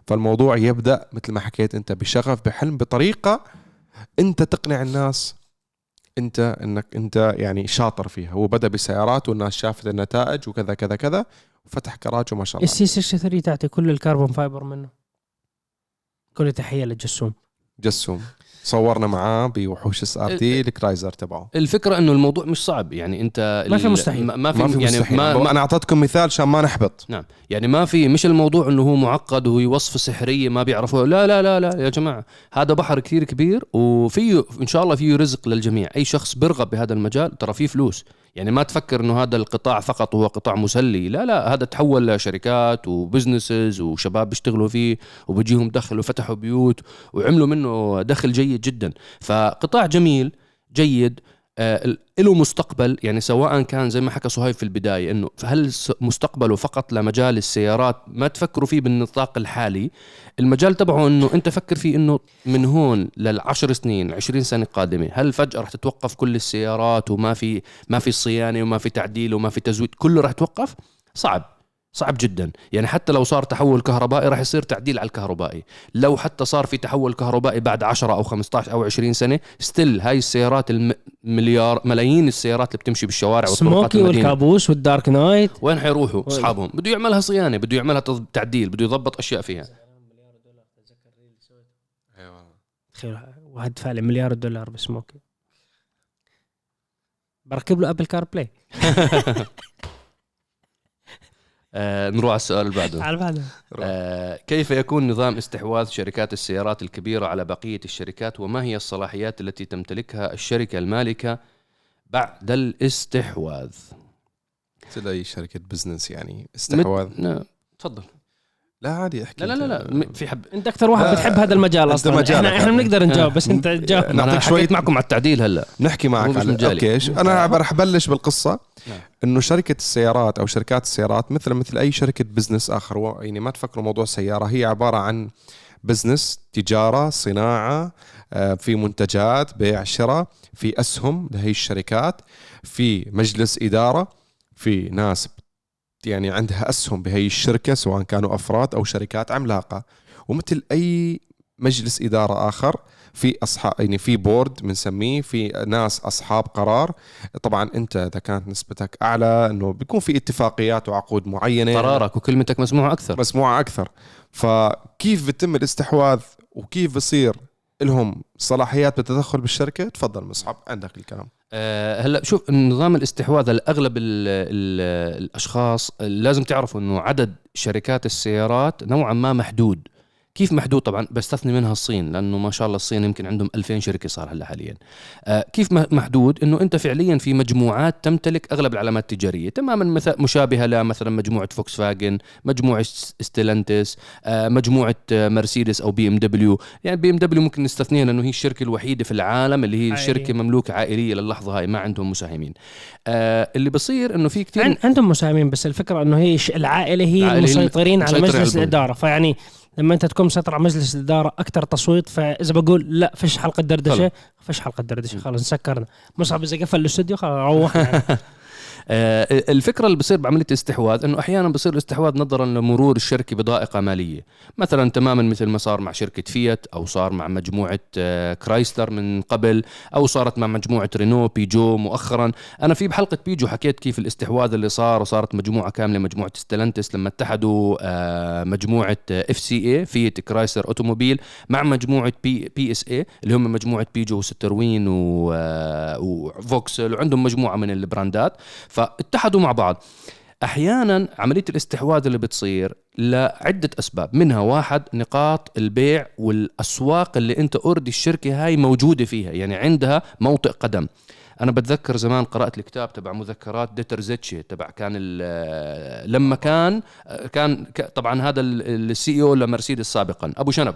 فالموضوع يبدأ مثل ما حكيت أنت بشغف بحلم بطريقة أنت تقنع الناس أنت أنك أنت يعني شاطر فيها. هو بدأ بسيارات والناس شافت النتائج وكذا كذا كذا وفتح كراج وما شاء الله ال C 63 تاعتي كل ال carbon fiber منه. كل تحية للجسوم جسوم. صورنا معاه بوحوش SRT الكرايزر تبعه. الفكرة إنه الموضوع مش صعب يعني أنت ما في مستحيل. ما في, ما في يعني مستحيل. ما, ما أنا أعطيتكم مثال عشان ما نحبط. نعم. يعني ما في مش الموضوع إنه هو معقد وهي وصفه سحرية ما بيعرفوها. لا لا لا لا يا جماعة هذا بحر كثير كبير وفيه إن شاء الله فيه رزق للجميع. أي شخص بيرغب بهذا المجال ترى فيه فلوس. يعني ما تفكر إنه هذا القطاع فقط هو قطاع مسلي. لا لا هذا تحول لشركات وبزنسز وشباب بيشتغلوا فيه وبيجيهم دخل وفتحوا بيوت وعملوا منه دخل جيد جدا. فقطاع جميل جيد له مستقبل يعني سواء كان زي ما حكى صهيب في البداية إنه هل مستقبله فقط لمجال السيارات؟ ما تفكروا فيه بالنطاق الحالي. المجال تبعه إنه أنت فكر فيه إنه من هون للعشر سنين 20 سنة قادمة. هل فجأة رح تتوقف كل السيارات وما في ما في صيانة وما في تعديل وما في تزويد؟ كله رح توقف صعب. صعب جدا. يعني حتى لو صار تحول كهربائي راح يصير تعديل على الكهربائي. لو حتى صار في تحول كهربائي بعد 10 أو 15 أو 20 سنة still هاي السيارات المليار ملايين السيارات اللي بتمشي بالشوارع وطرقات سموكي المدينة. والكابوس وال Dark Knight وين حيروحوا؟ أصحابهم. بده يعملها صيانة بده يعملها تعديل بده يضبط أشياء فيها. تخيل واحد دفع لي مليار دولار بسموكي. بركب له Apple CarPlay آه نروح على السؤال اللي بعده. على بعدها آه كيف يكون نظام استحواذ شركات السيارات الكبيرة على بقية الشركات؟ وما هي الصلاحيات التي تمتلكها الشركة المالكة بعد الاستحواذ؟ مثل أي شركة business يعني استحواذ. مت- لا، تفضل. لا عادي أحكي لا لا لا. لا في حب. أنت أكثر واحد بتحب هذا المجال أصلا. مجالك إحنا, إحنا هذا. بنقدر نجاوب. بس أنت تجاوب. ما نعطيك أنا شوية- حكيت معكم على التعديل هلأ. نحكي معك على. okay أنا رح بلش بالقصة. نعم. إنه شركة السيارات أو شركات السيارات مثل مثل أي شركة business آخر يعني ما تفكروا موضوع سياره هي عبارة عن business تجارة صناعة آه، في منتجات بيع شراء في أسهم لهي الشركات في مجلس إدارة في ناس يعني عندها أسهم بهي الشركة سواء كانوا أفراد أو شركات عملاقة ومثل أي مجلس إدارة آخر في أصحاب يعني في بورد بنسميه في ناس أصحاب قرار. طبعا أنت إذا كانت نسبتك أعلى إنه بيكون في اتفاقيات وعقود معينة. قرارك وكلمتك مسموعة أكثر. مسموعة أكثر. فكيف بيتم الاستحواذ وكيف بصير لهم صلاحيات بالتدخل بالشركة؟ تفضل مصعب عندك الكلام. آه، هلأ شوف نظام الاستحواذ الأغلب ال ال الأشخاص لازم تعرفوا إنه عدد شركات السيارات نوعا ما محدود. كيف محدود؟ طبعا بستثني منها الصين لأنه ما شاء الله الصين يمكن عندهم 2000 شركة صار هلا حاليا. آه كيف محدود؟ إنه أنت فعليا في مجموعات تمتلك أغلب العلامات التجارية تماما مثل مشابهة لمثلا مجموعة فوكس فاجن مجموعه ستيلانتس آه مجموعة آه، مرسيدس أو بي إم دبليو. يعني بي إم دبليو ممكن نستثنيها لأنه هي الشركة الوحيدة في العالم اللي هي عائلية. الشركة مملوكة عائلية للحظة هاي ما عندهم مساهمين. آه اللي بصير إنه في كثير عن عندهم مساهمين بس الفكرة إنه هي العائلة هي العائلة المسيطرين على مجلس. الإدارة. فيعني لما انت تكون مسيطر على مجلس الإدارة أكثر تصويت فإذا بقول لا فيش حلقة دردشة فيش حلقة دردشة خلص سكرنا مصعب إذا قفل الاستوديو خلاص روحنا. [LAUGHS] الفكرة اللي بصير بعملية الاستحواذ إنه أحيانا بصير الاستحواذ نظرا لمرور الشركة بضائقة مالية. مثلا تماما مثل ما صار مع شركة فيات أو صار مع مجموعة آه، كرايسلر من قبل أو صارت مع مجموعة رينو بيجو مؤخرا. أنا في بحلقة بيجو حكيت كيف الاستحواذ اللي صار وصارت مجموعة كاملة مجموعة ستلانتس لما اتحدوا آه، مجموعة FCA فيات كرايسلر automobile مع مجموعة PSA اللي هم مجموعة بيجو وسيتروين آه، وفوكسل وعندهم مجموعة من البراندات. فاتحدوا مع بعض. أحيانا عملية الاستحواذ اللي بتصير لعدة أسباب منها واحد نقاط البيع والأسواق اللي أنت already الشركة هاي موجودة فيها يعني عندها موطئ قدم. أنا بتذكر زمان قرأت الكتاب تبع مذكرات ديتر زيتشي تبع كان لما كان كان طبعا هذا ال CEO لمرسيدس سابقا أبو شنب.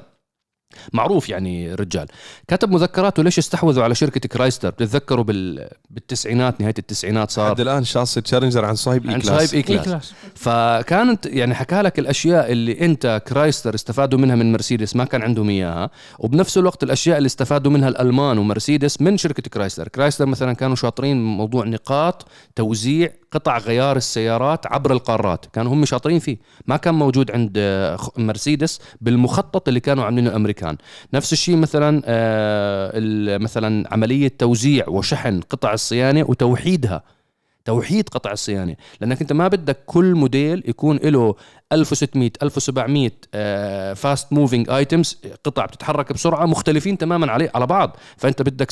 معروف يعني الرجال كتب مذكراته ليش استحوذوا على شركة كرايسلر؟ بتتذكروا بال... بالتسعينات نهاية التسعينات صار لحد الآن شاصي تشالنجر عن شاصي E عن class شاصي E E-Class فكانت يعني حكى لك الأشياء اللي أنت كرايسلر استفادوا منها من مرسيدس ما كان عندهم إياها وبنفس الوقت الأشياء اللي استفادوا منها الألمان ومرسيدس من شركة كرايسلر. كرايسلر مثلا كانوا شاطرين موضوع نقاط توزيع قطع غيار السيارات عبر القارات. كانوا هم شاطرين فيه. ما كان موجود عند آه، مرسيدس بالمخطط اللي كانوا عاملينه الأمريكان. نفس الشيء مثلا آه، مثلا عملية توزيع وشحن قطع الصيانة وتوحيدها. توحيد قطع الصيانة. لأنك أنت ما بدك كل موديل يكون له 1600 1700 fast moving items قطع بتتحرك بسرعة مختلفين تماما عليه على بعض. فأنت بدك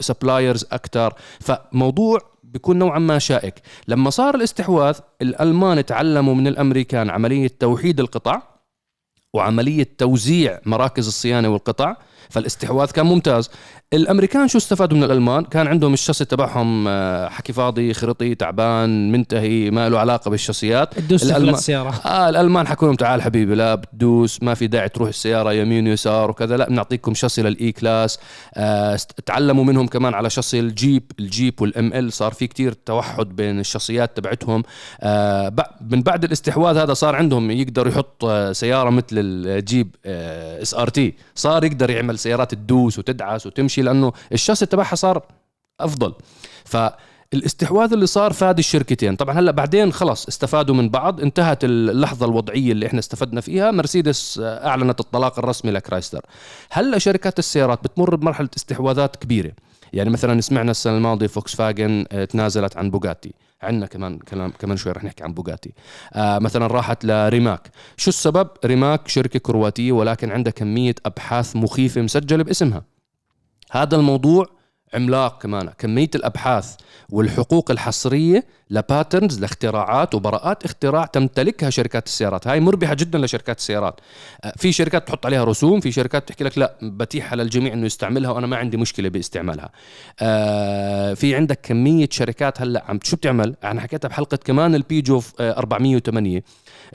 suppliers أكثر فموضوع بيكون نوعا ما شائك. لما صار الاستحواذ الألمان تعلموا من الأمريكان عملية توحيد القطع وعملية توزيع مراكز الصيانة والقطع فالاستحواذ كان ممتاز. الأمريكان شو استفادوا من الألمان؟ كان عندهم الشاسي تبعهم آه، حكي فاضي خرطي تعبان منتهي ما له علاقة بالشاسيات. تدوس الألمان- السيارة. آه الألمان حكوا لهم تعال حبيبي لا بتدوس ما في داعي تروح السيارة يمين ويسار وكذا لا بنعطيكم شاسي لل E-Class. آه تعلموا منهم كمان على شاسي الجيب الجيب وال ML صار في كتير توحد بين الشاسيات تبعتهم. آه بع- من بعد الاستحواذ هذا صار عندهم يقدر يحط آه، سيارة مثل الجيب SRT صار يقدر يعمل سيارات تدوس وتدعس وتمشي لأنه الشاسي تبعها صار أفضل. ف الاستحواذ اللي صار فاد الشركتين. طبعا هلأ بعدين خلص استفادوا من بعض انتهت اللحظة الوضعية اللي إحنا استفدنا فيها. مرسيدس أعلنت الطلاق الرسمي لكرايسلر هلأ شركات السيارات بتمر بمرحلة استحواذات كبيرة. يعني مثلا سمعنا السنة الماضية فوكس فاجن آه، تنازلت عن بوغاتي. عندنا كمان كلام كمان شوي رح نحكي عن بوغاتي آه مثلا راحت لريماك. شو السبب؟ ريماك شركة كرواتية ولكن عندها كمية أبحاث مخيفة مسجلة باسمها. هذا الموضوع عملاق كمان. كمية الأبحاث والحقوق الحصرية ل patents لاختراعات وبراءات اختراع تمتلكها شركات السيارات. هاي مربحة جدا لشركات السيارات. آه، في شركات تحط عليها رسوم في شركات بتحكي لك لا بتيحها للجميع إنه يستعملها وأنا ما عندي مشكلة باستعمالها. آه، في عندك كمية شركات هلأ عم شو بتعمل؟ أنا حكيتها بحلقة كمان البيجو 408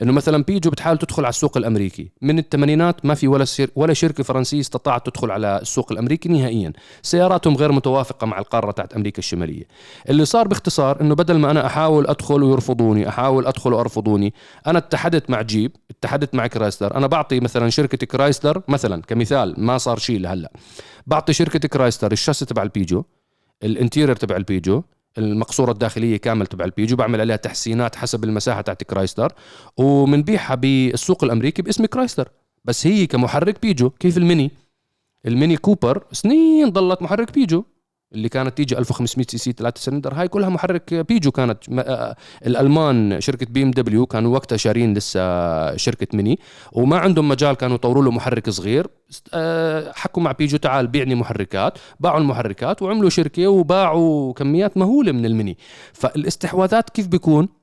إنه مثلا بيجو بتحاول تدخل على السوق الأمريكي. من الثمانينات ما في ولا سير ولا شركة فرنسية استطاعت تدخل على السوق الأمريكي نهائيا. سياراتهم غير متوافقة مع القارة تاعت أمريكا الشمالية. اللي صار باختصار إنه بدل ما أنا أحاول أدخل ويرفضوني أحاول أدخل وأرفضوني أنا اتحدت مع جيب اتحدت مع كرايسلر. أنا بعطي مثلا شركة كرايسلر مثلا كمثال ما صار شيء لهلأ. بعطي شركة كرايسلر الشاسي تبع البيجو ال interior تبع البيجو المقصورة الداخلية كامل تبع البيجو بعمل عليها تحسينات حسب المساحة تاعت كرايسلر ومنبيعها بالسوق الأمريكي باسم كرايسلر بس هي كمحرك بيجو كيف الميني؟ الميني كوبر سنين ضلت محرك بيجو اللي كانت تيجي 1500 CC 3 سلندر هاي كلها محرك بيجو كانت الألمان شركة بي إم دبليو كانوا وقتها شارين لسه شركة ميني وما عندهم مجال كانوا يطوروا له محرك صغير حكوا مع بيجو تعال بيعني محركات باعوا المحركات وعملوا شركة وباعوا كميات مهولة من الميني فالاستحواذات كيف بيكون؟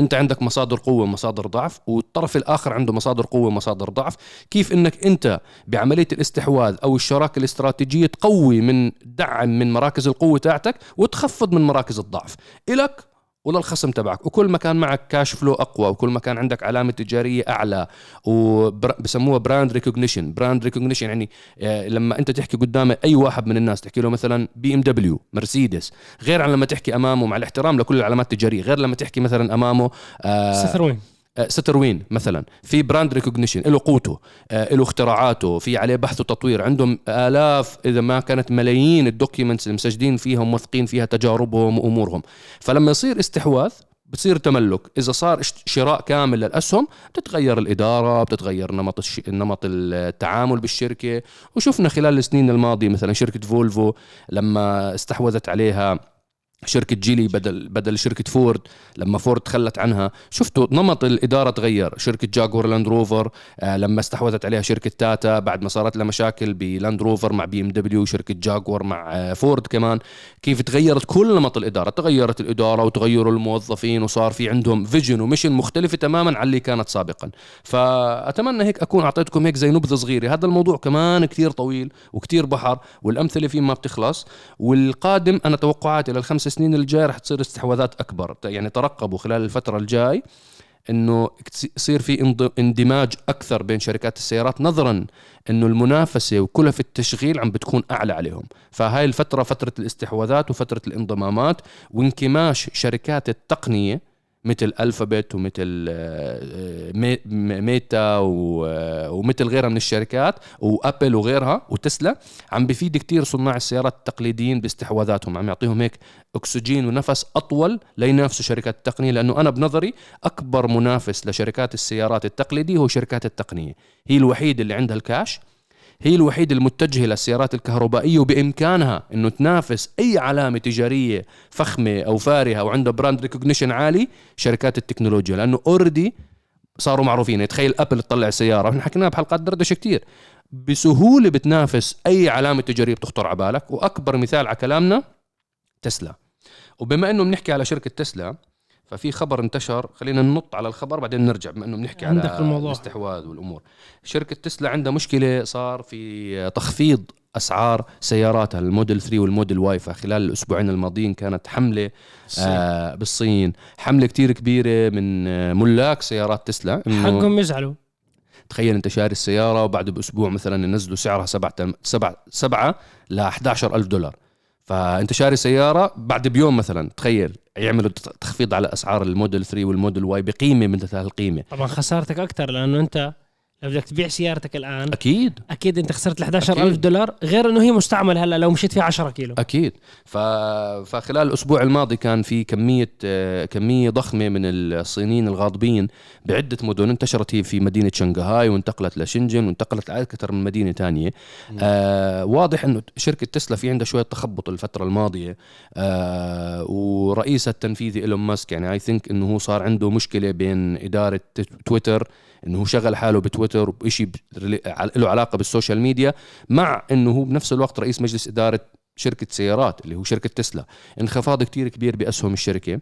انت عندك مصادر قوة ومصادر ضعف والطرف الآخر عنده مصادر قوة ومصادر ضعف. كيف إنك أنت بعملية الاستحواذ أو الشراكة الاستراتيجية تقوي من دعم من مراكز القوة تاعتك وتخفض من مراكز الضعف؟ إلك وللخصم تبعك. وكل ما كان معك cash flow أقوى وكل ما كان عندك علامة تجارية أعلى وبسموها brand recognition brand recognition يعني آه، لما أنت تحكي قدام أي واحد من الناس تحكي له مثلا بي ام دبليو مرسيدس غير عن لما تحكي أمامه مع الاحترام لكل العلامات التجارية غير لما تحكي مثلا أمامه آه سيتروين مثلا في brand recognition له قوته آه، له اختراعاته في عليه بحث وتطوير عندهم آلاف إذا ما كانت ملايين ال documents اللي مسجلين فيها وموثقين فيها تجاربهم وأمورهم. فلما يصير استحواذ بتصير تملك. إذا صار شراء كامل للأسهم بتتغير الإدارة بتتغير نمط الش... نمط التعامل بالشركة. وشفنا خلال السنين الماضية مثلا شركة فولفو لما استحوذت عليها شركة جيلي بدل بدل شركة فورد لما فورد تخلت عنها شفتوا نمط الإدارة تغير. شركة جاكوار لاند روفر آه لما استحوذت عليها شركة تاتا بعد ما صارت لها مشاكل بلاند روفر مع بي إم دبليو شركة جاكوار مع آه فورد كمان. كيف تغيرت كل نمط الإدارة؟ تغيرت الإدارة وتغيروا الموظفين وصار في عندهم vision و mission مختلفة تماما عن اللي كانت سابقا. فأتمنى هيك أكون أعطيتكم هيك زي نبذة صغيرة. هذا الموضوع كمان كتير طويل وكتير بحر والأمثلة فيه ما بتخلص. والقادم أنا توقعاتي للخمس سنين الجاي رح تصير استحواذات أكبر. يعني ترقبوا خلال الفترة الجاي إنه يصير في اندماج أكثر بين شركات السيارات نظرا إنه المنافسة وكلف التشغيل عم بتكون أعلى عليهم. فهاي الفترة فترة الاستحواذات وفترة الانضمامات وانكماش شركات التقنية مثل الفابت ومثل آه، ميتا ومثل غيرها من الشركات وأبل وغيرها وتسلا. عم بفيد كتير صناع السيارات التقليديين باستحواذاتهم. عم يعطيهم هيك أكسجين ونفس أطول لينافسوا شركات التقنية لأنه أنا بنظري أكبر منافس لشركات السيارات التقليدية هو شركات التقنية. هي الوحيدة اللي عندها الكاش. هي الوحيدة المتجهة للسيارات الكهربائية وبإمكانها أنه تنافس أي علامة تجارية فخمة أو فارهة أو عندها brand recognition عالي شركات التكنولوجيا. لأنه already صاروا معروفين. تخيل أبل تطلع سيارة. إحنا حكيناها بحلقات دردشة كتير. بسهولة بتنافس أي علامة تجارية بتخطر على بالك. وأكبر مثال على كلامنا تسلا. وبما أنه بنحكي على شركة تسلا ففي خبر انتشر خلينا ننط على الخبر بعدين نرجع بما إنه بنحكي على الموضوع. الاستحواذ والأمور. شركة تسلا عندها مشكلة صار في تخفيض أسعار سياراتها الموديل 3 والموديل Y فخلال الأسبوعين الماضيين كانت حملة آه بالصين. حملة كتير كبيرة من ملاك سيارات تسلا حقهم يزعلوا. تخيل أنت شاري السيارة وبعد بأسبوع مثلا ينزلوا سعرها 7 7 7 ل 11000 دولار. فأنت شاري سيارة بعد بيوم مثلا تخيل يعملوا تخفيض على أسعار الموديل 3 والموديل Y بقيمة مثل هالقيمه طبعا خسارتك أكثر لأنه أنت لو بدك تبيع سيارتك الآن أكيد. أكيد أنت خسرت ال 11000 أكيد. دولار غير إنه هي مستعمله هلا لو مشيت فيها 10 كيلو. أكيد. ف... فخلال الأسبوع الماضي كان في كمية كمية ضخمة من الصينيين الغاضبين بعدة مدن انتشرت هي في مدينة شنغهاي وانتقلت لشنجن وانتقلت لعدد أكثر من مدينة ثانية آه واضح إنه شركة تسلا في عندها شوية تخبط الفترة الماضية. آه ورئيسها التنفيذي إيلون ماسك يعني اي ثينك إنه هو صار عنده مشكلة بين إدارة تويتر إنه هو شغل حاله بتويتر وشي له علاقة بال social media مع إنه هو بنفس الوقت رئيس مجلس إدارة شركة سيارات اللي هو شركة تسلا. انخفاض كتير كبير بأسهم الشركة.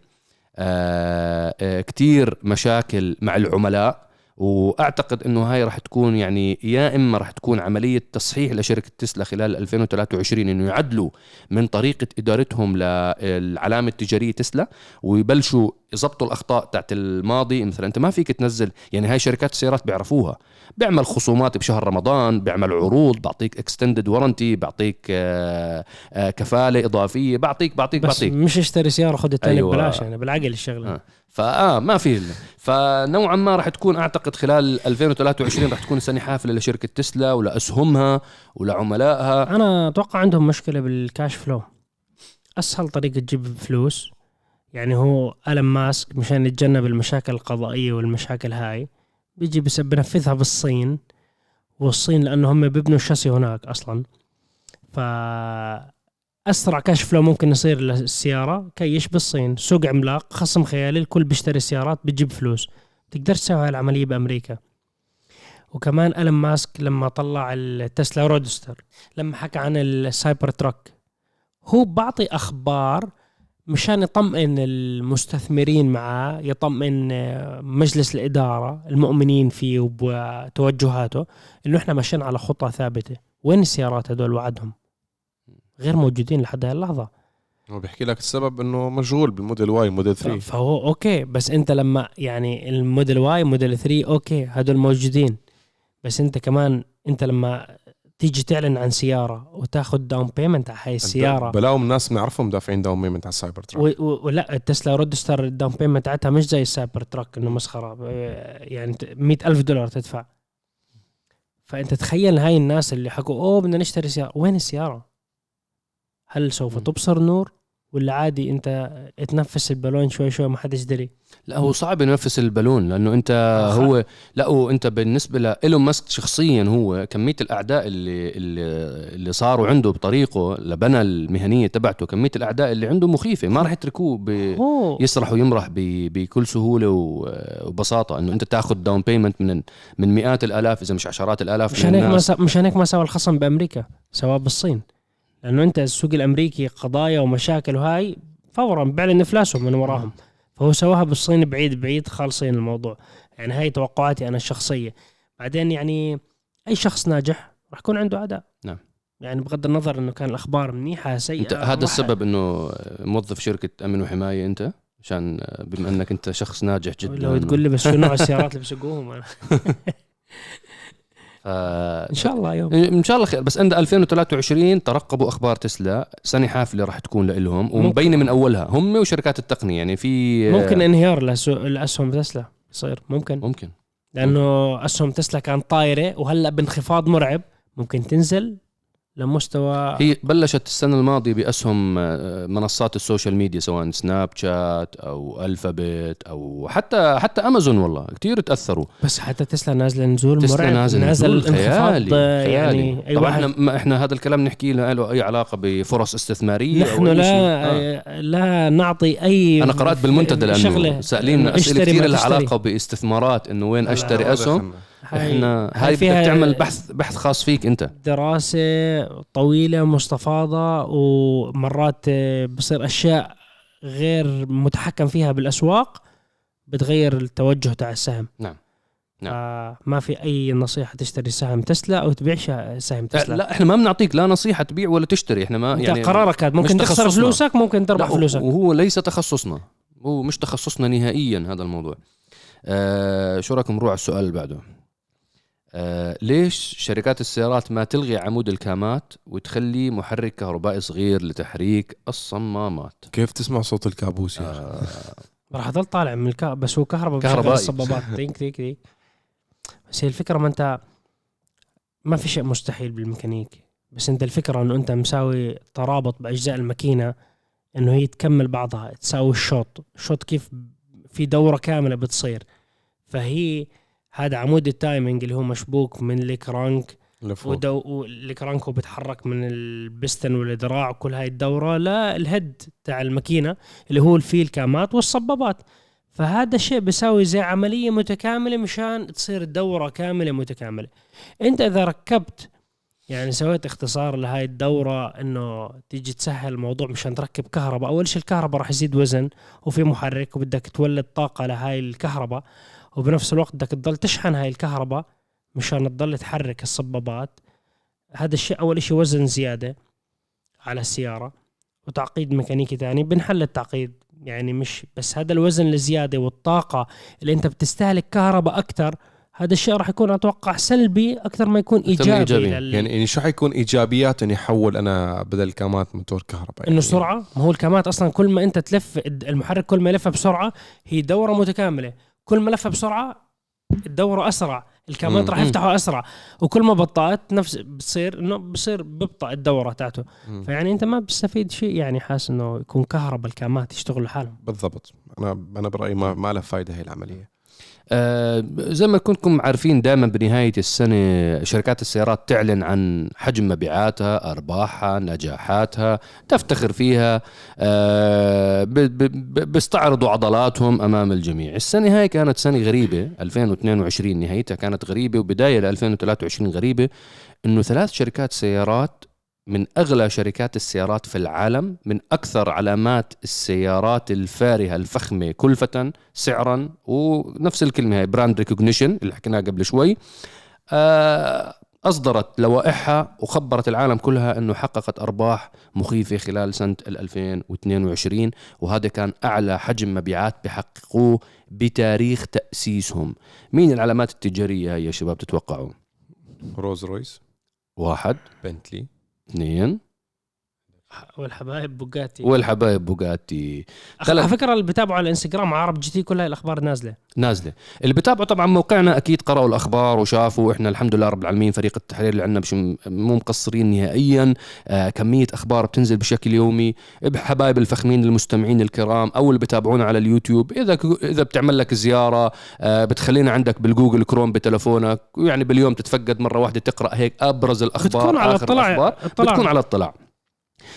آه آه كتير مشاكل مع العملاء. وأعتقد إنه هاي راح تكون يعني يا إما راح تكون عملية تصحيح لشركة تسلا خلال 2023 إنه يعدلوا من طريقة إدارتهم للعلامة التجارية تسلا ويبلشوا يضبطوا الأخطاء تاعت الماضي مثلا أنت ما فيك تنزل يعني هاي شركات السيارات بيعرفوها بيعمل خصومات بشهر رمضان بيعمل عروض بعطيك extended warranty بعطيك آه، آه، كفالة إضافية بعطيك بعطيك بس بعطيك مش اشتري سيارة خذ الثاني أيوة. أيوة. ببلاش يعني بالعقل الشغلة آه. فآه ما في. فنوعا ما راح تكون أعتقد خلال 2023 راح تكون سنه حافلة لشركة تسلا ولاسهمها ولعملائها أنا أتوقع عندهم مشكلة بال cash flow أسهل طريقة تجيب فلوس. يعني هو ألم ماسك مشان يتجنب المشاكل القضائية والمشاكل هاي بيجي بس بنفذها بالصين والصين لأنه هم بيبنوا الشاسي هناك أصلا. ف أسرع كاش فلو ممكن يصير للسيارة. كيش بالصين. سوق عملاق خصم خيالي الكل بيشتري سيارات بتجيب فلوس. تقدرش تسوي هاي العملية بأمريكا. وكمان ألم ماسك لما طلع التسلا رودستر لما حكى عن ال Cybertruck. هو بعطي أخبار مشان يطمئن المستثمرين معاه يطمئن مجلس الإدارة المؤمنين فيه وبتوجهاته إنه إحنا ماشيين على خطة ثابتة. وين السيارات هدول وعدهم؟ غير موجودين لحد هاي اللحظه هو بيحكي لك السبب إنه مشغول بالموديل Y موديل 3 فهو okay بس أنت لما يعني الموديل Y موديل 3 okay هدول موجودين. بس أنت كمان أنت لما تيجي تعلن عن سيارة وتاخذ down payment على هاي السيارة. بلاهم الناس بنعرفهم دافعين داون بيمنت على السايبر تراك ولا التسلا Roadster ال down payment تاعتها مش زي ال Cybertruck إنه مسخرة. يعني مئة ألف دولار تدفع. فأنت تخيل هاي الناس اللي حكوا أوه بدنا نشتري سيارة. وين السيارة؟ هل سوف مم. تبصر النور ولا عادي انت تنفس البالون شوي شوي ما حدش دري لا هو صعب ينفس البالون لأنه انت آه، هو لا هو انت بالنسبة لايلون ماسك شخصيا هو كمية الأعداء اللي اللي, اللي صاروا عنده بطريقه المهنية تبعته كمية الأعداء اللي عنده مخيفة ما راح يتركوه ب... يسرح ويمرح ب... بكل سهولة. وبساطة إنه أنت تاخذ down payment من من مئات الآلاف إذا مش عشرات الآلاف مشان هيك ما. مشان هيك ما سوى الخصم بأمريكا سواه بالصين لأنه أنت السوق الأمريكي قضايا ومشاكل وهاي فورا بيعلن افلاسهم من وراهم. فهو سواها بالصين بعيد بعيد خالصين الموضوع. يعني هاي توقعاتي أنا الشخصية. بعدين يعني أي شخص ناجح راح يكون عنده اعداء نعم. يعني بغض النظر إنه كان الأخبار منيحة سيئة هذا السبب إنه موظف شركة أمن وحماية أنت؟ عشان بما إنك أنت شخص ناجح جدا. لو تقول لي بس شو نوع السيارات اللي بسوقوهم. أنا. [LAUGHS] [LAUGHS] ف... إن شاء الله يوم. إن شاء الله خير. بس عند 2023 ترقبوا أخبار تسلا. سنه حافله راح تكون لهم. ومبينه من أولها. هم وشركات التقنية. يعني في ممكن انهيار لسو- لأسهم تسلا يصير. ممكن. ممكن. لأنه أسهم تسلا كانت طايرة وهلأ بانخفاض مرعب. ممكن تنزل. لمستوى هي بلشت السنة الماضية بأسهم آه، منصات ال social media سواء سناب شات أو Alphabet أو حتى حتى أمازون والله كثير تأثروا بس حتى تسلا نازلة نزول تسلا مرعب نازل نازل نزول انخفاض خيالي آه، خيالي. يعني أي طبعا واحد إحنا ما إحنا هذا الكلام نحكي له له أي علاقة بفرص استثمارية نحن أو أي لا. آه. آه. لا نعطي أي أنا قرأت بالمنتدى لأنه سألين أسئلة كثير لها. علاقة باستثمارات إنه وين أشتري أسهم هاي- إحنا هاي فيها بدك تعمل بحث بحث خاص فيك أنت. دراسة طويلة مستفاضة ومرات آه، بصير أشياء غير متحكم فيها بالأسواق بتغير التوجه تاع السهم. نعم. نعم. آه ما في أي نصيحة تشتري سهم تسلا أو تبيع سهم تسلا. لا إحنا ما بنعطيك لا نصيحة تبيع ولا تشتري. إحنا ما أنت يعني قرارك هذا ممكن تخسر. فلوسك ممكن تربح فلوسك. وهو ليس تخصصنا. هو مش تخصصنا نهائيا هذا الموضوع. آه شو رايكم نروح على السؤال اللي بعده؟ آه ليش شركات السيارات ما تلغي عمود الكامات وتخلي محرك كهربائي صغير لتحريك الصمامات؟ كيف تسمع صوت الكابوس يا أخي؟ آه راح أضل طالع من الكهرباء بس هو كهرباء كهربائي. الصبابات تيك [LAUGHS] تيك تيك بس هي الفكرة ما انت ما في شيء مستحيل بالميكانيك. بس أنت الفكرة إنه أنت مساوي ترابط بأجزاء الماكينة إنه هي تكمل بعضها تساوي الشوط. الشوط كيف في دورة كاملة بتصير. فهي هذا عمود ال timing اللي هو مشبوك من ال crank. لفوق ودو وال crank هو بيتحرك من البستن والذراع وكل هاي الدورة لل head تاع الماكينة اللي هو الفيل كامات والصبابات. فهذا الشيء بيساوي زي عملية متكاملة مشان تصير الدورة كاملة متكاملة. انت اذا ركبت يعني سويت اختصار لهاي الدورة انه تيجي تسهل الموضوع مشان تركب كهرباء. أول شيء الكهرباء راح يزيد وزن وفي محرك وبدك تولد طاقة لهاي الكهرباء. وبنفس الوقت بدك تضل تشحن هاي الكهرباء مشان تضل تحرك الصبابات. هذا الشيء أول شيء وزن زيادة على السيارة وتعقيد ميكانيكي ثاني بنحل التعقيد يعني مش بس هذا الوزن الزيادة والطاقة اللي أنت بتستهلك كهرباء أكثر هذا الشيء راح يكون أتوقع سلبي أكثر ما يكون إيجابي, إيجابي. لل... يعني يعني شو حيكون إيجابيات اني احول أنا بدل كامات موتور كهرباء يعني. انه سرعة؟ ما هو الكامات أصلا كل ما أنت تلف المحرك كل ما يلف بسرعة هي دورة متكاملة. كل ما لف بسرعة الدورة أسرع الكامات. راح يفتحوا أسرع. وكل ما بطأت نفس بتصير إنه بصير ببطأ الدورة تاعته. فيعني أنت ما بتستفيد شيء يعني حاسس إنه يكون كهرباء الكامات يشتغلوا لحالهم. بالضبط. أنا أنا برأيي ما, ما له فائده هي العملية. آه، زي ما كنتم عارفين دائما بنهاية السنة شركات السيارات تعلن عن حجم مبيعاتها أرباحها نجاحاتها تفتخر فيها آه، بيستعرضوا عضلاتهم أمام الجميع. السنة هاي كانت سنة غريبة 2022 نهايتها كانت غريبة وبداية ل 2023 غريبة إنه ثلاث شركات سيارات من أغلى شركات السيارات في العالم من أكثر علامات السيارات الفارهة الفخمة كلفة سعرا ونفس الكلمة هاي brand recognition اللي حكيناها قبل شوي. آه، أصدرت لوائحها وخبرت العالم كلها أنه حققت أرباح مخيفة خلال سنة ال 2022 وهذا كان أعلى حجم مبيعات بحققوه بتاريخ تأسيسهم. مين العلامات التجارية هاي يا شباب تتوقعوا؟ رولز رويس واحد. بنتلي اثنين والحبايب بوغاتي. والحبايب بوغاتي أخ- على فكرة اللي بتابعوا على الإنستغرام عرب جي تي كل هاي الأخبار نازلة. نازلة. اللي بتابعوا طبعا موقعنا أكيد قرأوا الأخبار وشافوا إحنا الحمد لله رب العالمين فريق التحرير اللي عندنا مش مو مقصرين نهائيا. آه كمية أخبار بتنزل بشكل يومي. بحبايب الفخمين المستمعين الكرام أو اللي بتابعونا على اليوتيوب. إذا ك- إذا بتعمل لك زيارة آه بتخلينا عندك بالجوجل كروم بتلفونك. ويعني باليوم تتفقد مرة واحدة تقرأ هيك أبرز الأخبار بتكون على. اطلاع. بتكون على اطلاع.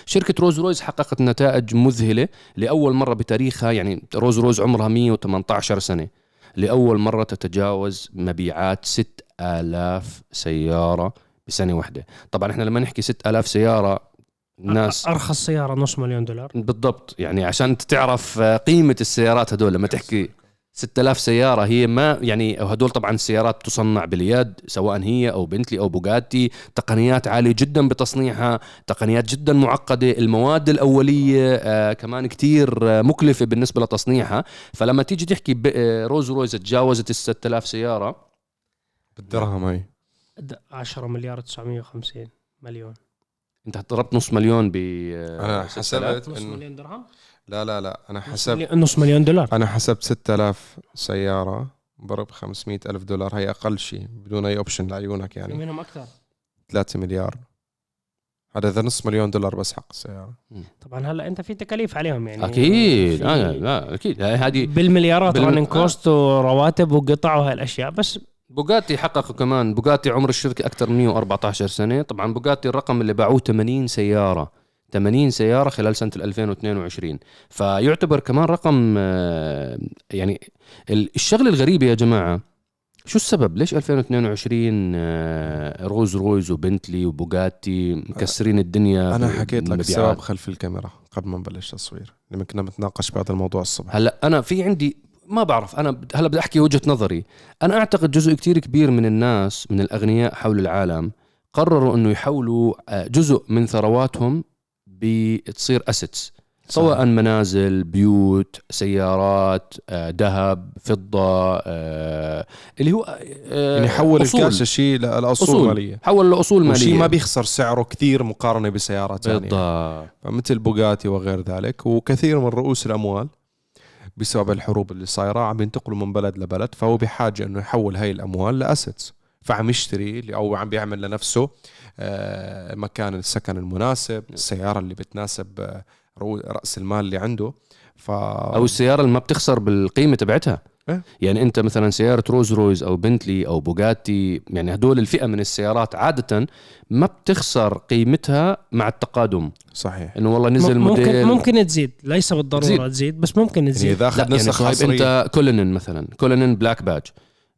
شركة رولز رويس حققت نتائج مذهلة لأول مرة بتاريخها يعني رولز رويس عمرها 118 سنة. لأول مرة تتجاوز مبيعات 6000 سيارة بسنة واحدة. طبعا إحنا لما نحكي 6000 سيارة الناس أرخص سيارة نص مليون دولار. بالضبط يعني عشان تعرف قيمة السيارات هدول لما تحكي 6000 سيارة. هي ما يعني هدول طبعا السيارات تصنع باليد سواء هي أو بنتلي أو بوغاتي. تقنيات عالية جدا بتصنيعها تقنيات جدا معقدة المواد الأولية آه كمان كتير آه مكلفة بالنسبة لتصنيعها. فلما تيجي تحكي ب- آه، رولز رويس تجاوزت ال 6000 سيارة. بالدرهم هاي. د- 10 مليار 950 مليون. أنت ضربت نص مليون ب آه، أنا 6000. حسبت نص مليون درهم؟ لا لا لا. أنا نص حسب مليون- نص مليون دولار. أنا حسبت 6000 سيارة ضرب 500 ألف دولار. هي أقل شيء بدون أي option لعيونك يعني. منهم أكثر. 3 مليار. هذا إذا نص مليون دولار بس حق السيارة. طبعا هلا أنت في تكاليف عليهم يعني. أكيد. في- آه لا أكيد. هذه بالمليارات بال- running آه. cost ورواتب وقطع وهاي الأشياء. بس بوغاتي حققوا كمان. بوغاتي عمر الشركة أكثر من 114 سنة. طبعا بوغاتي الرقم اللي باعوه 80 سيارة. 80 سيارة خلال سنة 2022 فيعتبر كمان رقم آه، يعني ال- الشغلة الغريبة يا جماعة شو السبب؟ ليش 2022 آه، رولز رويس وبنتلي وبوغاتي مكسرين الدنيا أنا حكيت لك؟ السبب خلف الكاميرا قبل ما نبلش تصوير لما كنا بنتناقش بهذا الموضوع الصبح. هلا أنا في عندي ما بعرف أنا هلا بدي أحكي وجهة نظري. أنا أعتقد جزء كتير كبير من الناس من الأغنياء حول العالم قرروا إنه يحولوا آه، جزء من ثرواتهم بتصير assets سواء منازل بيوت سيارات آه، ذهب فضة آه، اللي هو آه، يعني حول أصول. الكاش شيء لاصول أصول. مالية. حول لاصول مالية. وشيء ما بيخسر سعره كثير مقارنة بسيارات ثانية بالضبط. فمثل بوغاتي وغير ذلك. وكثير من رؤوس الأموال بسبب الحروب اللي صايرة عم ينتقلوا من بلد لبلد فهو بحاجة إنه يحول هاي الأموال ل assets فعم يشتري أو عم بيعمل لنفسه آه، مكان السكن المناسب السيارة اللي بتناسب آه، رأس المال اللي عنده. ف أو السيارة اللي ما بتخسر بالقيمة تبعتها. إيه. يعني أنت مثلا سيارة رولز رويس أو بنتلي أو بوغاتي يعني هدول الفئة من السيارات عادة ما بتخسر قيمتها مع التقادم. صحيح. إنه والله نزل ممكن موديل. ممكن تزيد. ليس بالضرورة تزيد. بس ممكن يعني تزيد إذا أخذ لا يعني حصريه أنت Cullinan مثلا. Cullinan Black Badge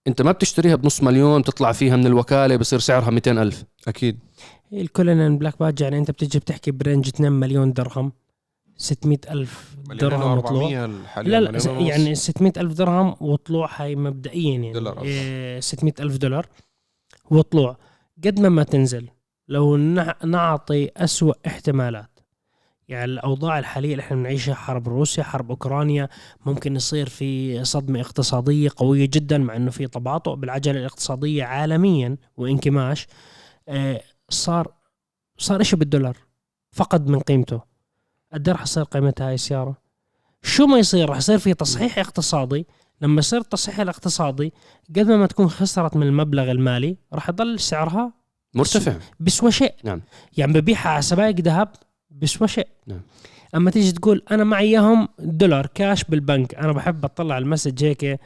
انت ما بتشتريها بنص مليون تطلع فيها من الوكالة بصير سعرها 200 ألف. أكيد. ال Cullinan Black Badge يعني أنت بتجي بتحكي ب range 2 مليون درهم 600 ألف درهم وطلوع. لا لا يعني 600 ألف درهم وطلوع هاي مبدئيا يعني. دولار. إيه 600 ألف دولار وطلوع. قد ما ما تنزل لو نع- نعطي أسوأ احتمالات يعني الأوضاع الحالية اللي إحنا بنعيشها حرب روسيا حرب أوكرانيا ممكن يصير في صدمة اقتصادية قوية جدا مع أنه في تباطؤ بالعجلة الاقتصادية عالميا وانكماش. آه، صار صار إشي بالدولار فقد من قيمته. قد رح يصير قيمتها هاي السيارة شو ما يصير رح يصير في تصحيح اقتصادي. لما يصير التصحيح الاقتصادي قد ما تكون خسرت من المبلغ المالي رح يضل سعرها مرتفع. بسوى شيء نعم. يعني ببيعها على سبائك ذهب بسوى شيء نعم. أما تيجي تقول أنا معي إياهم دولار كاش بالبنك. أنا بحب أطلع على ال message هيك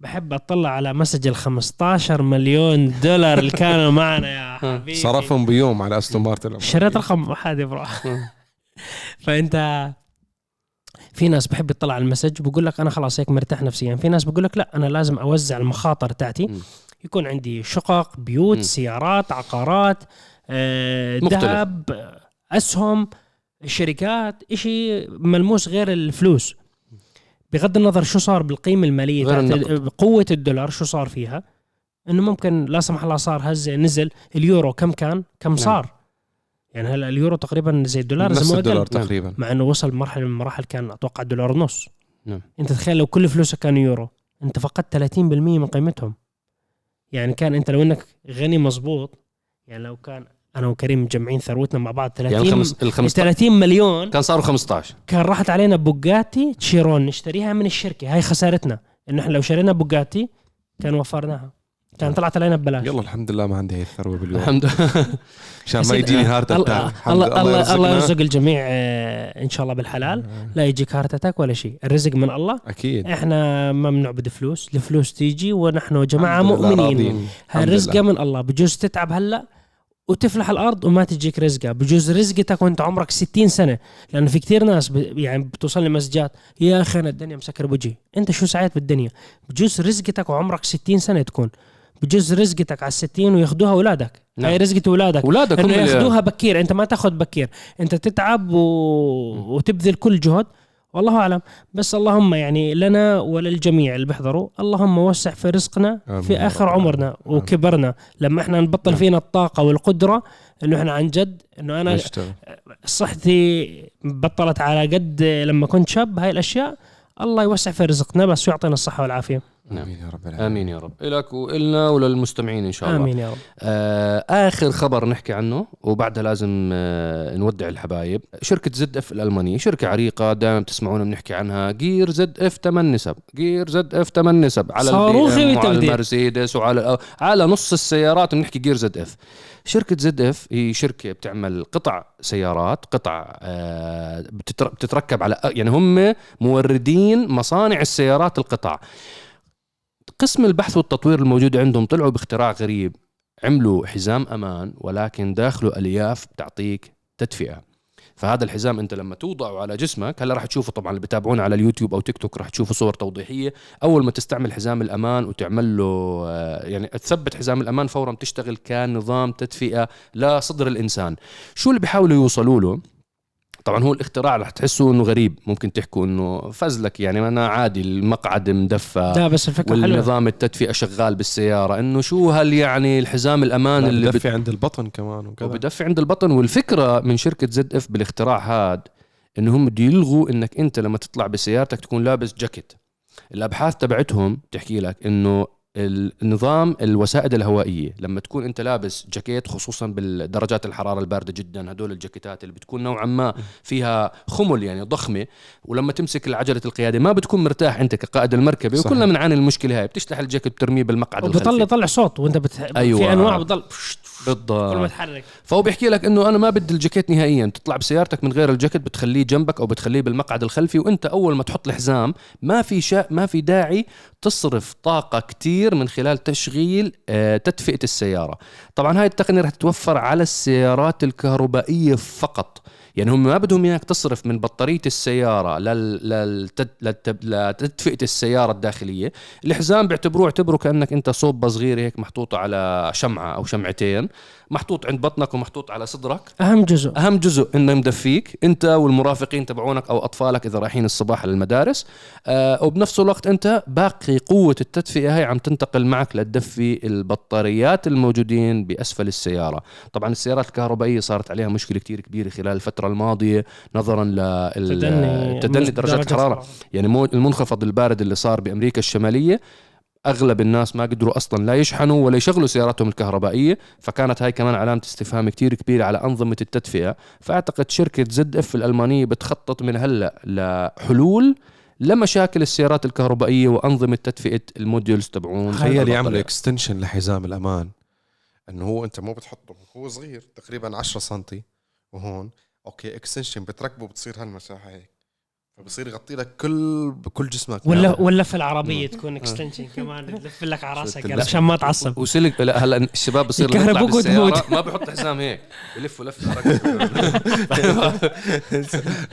بحب أطلع على message ال 15 مليون دولار اللي كانوا [LAUGHS] معنا يا حبيبي. صرفهم بيوم على أستون مارتن شريت رقم واحد يا bro [LAUGHS] فأنت في ناس بحب يطلع على ال message بقول لك أنا خلاص هيك مرتاح نفسيا. في ناس بقول لك لا أنا لازم أوزع المخاطر تاعتي. يكون عندي شقق بيوت. سيارات عقارات آه،. ذهب آه، أسهم. شركات إشي ملموس غير الفلوس. بغض النظر شو صار بالقيمة المالية. قوة الدولار شو صار فيها؟ إنه ممكن لا سمح الله صار هزة نزل اليورو كم كان؟ كم صار؟ يعني هلا اليورو تقريبا زي الدولار زي ما الدولار قلت تقريبا. مع إنه وصل مرحلة من المراحل كان أتوقع دولار ونص. نعم. أنت تخيل لو كل فلوسك كانوا يورو أنت فقدت 30% من قيمتهم. يعني كان أنت لو إنك غني مزبوط يعني لو كان أنا وكريم مجمعين ثروتنا مع بعض 30 يعني الخمس الخمس 30 مليون. كان صاروا 15 كان راحت علينا بوجاتي تشيرون نشتريها من الشركة. هاي خسارتنا. إنه إحنا لو شرينا بوجاتي كان وفرناها. كان طلعت علينا ببلاش. يلا الحمد لله ما عندي هي الثروة باليوم. الحمد لله [LAUGHS] عشان ما يجيني heart الله attack الله الله, الله. يرزق الجميع آه، إن شاء الله بالحلال. لا يجيك heart attack ولا شيء. الرزق من الله. أكيد. إحنا ما بنعبد فلوس. الفلوس تيجي ونحن جماعة مؤمنين. الرزقه. من الله. بجوز تتعب هلأ وتفلح الأرض وما تجيك رزقه بجوز رزقتك وأنت عمرك 60 سنة. لأنه في كثير ناس ب... يعني بتوصل لي مسجات يا أخي أنا الدنيا مسكر بوجهي أنت شو سعيت بالدنيا؟ بجوز رزقتك وعمرك 60 سنة تكون. بجوز رزقتك على الستين وياخذوها أولادك. نعم. هاي رزقة أولادك. أولادك انه ياخذوها بكير. أنت ما تاخذ بكير. أنت تتعب و... وتبذل كل جهد. والله أعلم. بس اللهم يعني لنا وللجميع اللي بيحضروا اللهم وسع في رزقنا في آخر عمرنا. وكبرنا. لما إحنا نبطل نعم. فينا الطاقة والقدرة إنه إحنا عن جد إنه أنا صحتي بطلت على قد لما كنت شاب. هاي الأشياء الله يوسع في رزقنا بس يعطينا الصحة والعافية. نعم. آمين يا رب العالمين. آمين يا رب. لك والنا وللمستمعين إن شاء الله. آمين يا رب. آه آخر خبر نحكي عنه وبعدها لازم آه نودع الحبايب. شركة ZF الألمانية شركة عريقة دائما بتسمعونا بنحكي عنها. gear ZF 8 نسب gear ZF 8 نسب على صاروخي ال BM وعلى. المرسيدس وعلى على نص السيارات بنحكي جير ZF. شركة ZF هي شركة بتعمل قطع سيارات قطع آه، بتتر- بتتركب على يعني هم موردين مصانع السيارات القطع. قسم البحث والتطوير الموجود عندهم طلعوا باختراع غريب. عملوا حزام أمان ولكن داخله ألياف بتعطيك تدفئة. فهذا الحزام أنت لما توضعه على جسمك هلا راح تشوفوا طبعا اللي بتابعونا على اليوتيوب أو تيك توك راح تشوفوا صور توضيحية. أول ما تستعمل حزام الأمان وتعمل له آه، يعني تثبت حزام الأمان فورا بتشتغل كنظام تدفئة لصدر الإنسان. شو اللي بيحاولوا يوصلوا له؟ طبعا هو الاختراع رح تحسوا إنه غريب ممكن تحكوا إنه فزلك يعني أنا عادي المقعد مدفى لا بس الفكرة حلوة. والنظام التدفئة شغال بالسيارة. إنه شو هل يعني الحزام الأمان اللي بدفي عند البطن كمان وكذا. وبدفي عند البطن. والفكرة من شركة زد إف بالاختراع هاد إنه هم بده يلغوا إنك أنت لما تطلع بسيارتك تكون لابس جاكيت. الأبحاث تبعتهم تحكي لك إنه النظام الوسائد الهوائية لما تكون أنت لابس جاكيت خصوصا بالدرجات الحرارة الباردة جدا هدول الجاكيتات اللي بتكون نوعا ما فيها خمل يعني ضخمة ولما تمسك عجله القياده ما بتكون مرتاح أنت كقائد المركبة صحيح. وكلنا بنعاني المشكلة هاي بتشلح الجاكيت بترميه بالمقعد وبطلع الخلفي طلع صوت وانت بت... أيوة. في أنواع بضل كل ما بالضبط تحرك. فهو بيحكي لك إنه أنا ما بدي الجاكيت نهائيا. تطلع بسيارتك من غير الجاكيت بتخليه جنبك أو بتخليه بالمقعد الخلفي وأنت أول ما تحط الحزام ما في شا ما في داعي تصرف طاقة كتير من خلال تشغيل آه، تدفئة السيارة. طبعا هاي التقنية رح تتوفر على السيارات الكهربائية فقط. يعني هم ما بدهم إياك تصرف من بطارية السيارة. لتدفئة السيارة الداخلية. الحزام بيعتبروه اعتبره كأنك أنت صوبة صغيرة هيك محطوطة على شمعة أو شمعتين محطوط عند بطنك ومحطوط على صدرك. أهم جزء. أهم جزء إنه مدفيك أنت والمرافقين تبعونك أو أطفالك إذا رايحين الصباح للمدارس. آه وبنفس الوقت أنت باقي قوة التدفئة هاي عم تنتقل معك لتدفي البطاريات الموجودين بأسفل السيارة. طبعا السيارات الكهربائية صارت عليها مشكلة كتير كبيرة خلال الفترة الماضية نظرا تدني لتدني درجات الحراره يعني مو- المنخفض البارد اللي صار بأمريكا الشمالية أغلب الناس ما قدروا أصلا لا يشحنوا ولا يشغلوا سياراتهم الكهربائية فكانت هاي كمان علامة استفهام كتير كبيرة على أنظمة التدفئة. فأعتقد شركة زد إف الألمانية بتخطط من هلأ لحلول لمشاكل السيارات الكهربائية وأنظمة تدفئة ال modules تبعون. تخيل يعملوا البطارية. extension لحزام الأمان. إنه هو أنت مو بتحطه هو صغير تقريبا 10 سم وهون. okay extension بتركبه بتصير هالمساحة هيك. فبصير يغطي لك كل بكل جسمك. ولا ولا في العربية تكون extension [LAUGHS] كمان تلف لك على راسك. يعني عشان ما تعصب. وسلك لا هلا الشباب بصير يطلع وتموت. ما بحط حزام هيك. بلف لف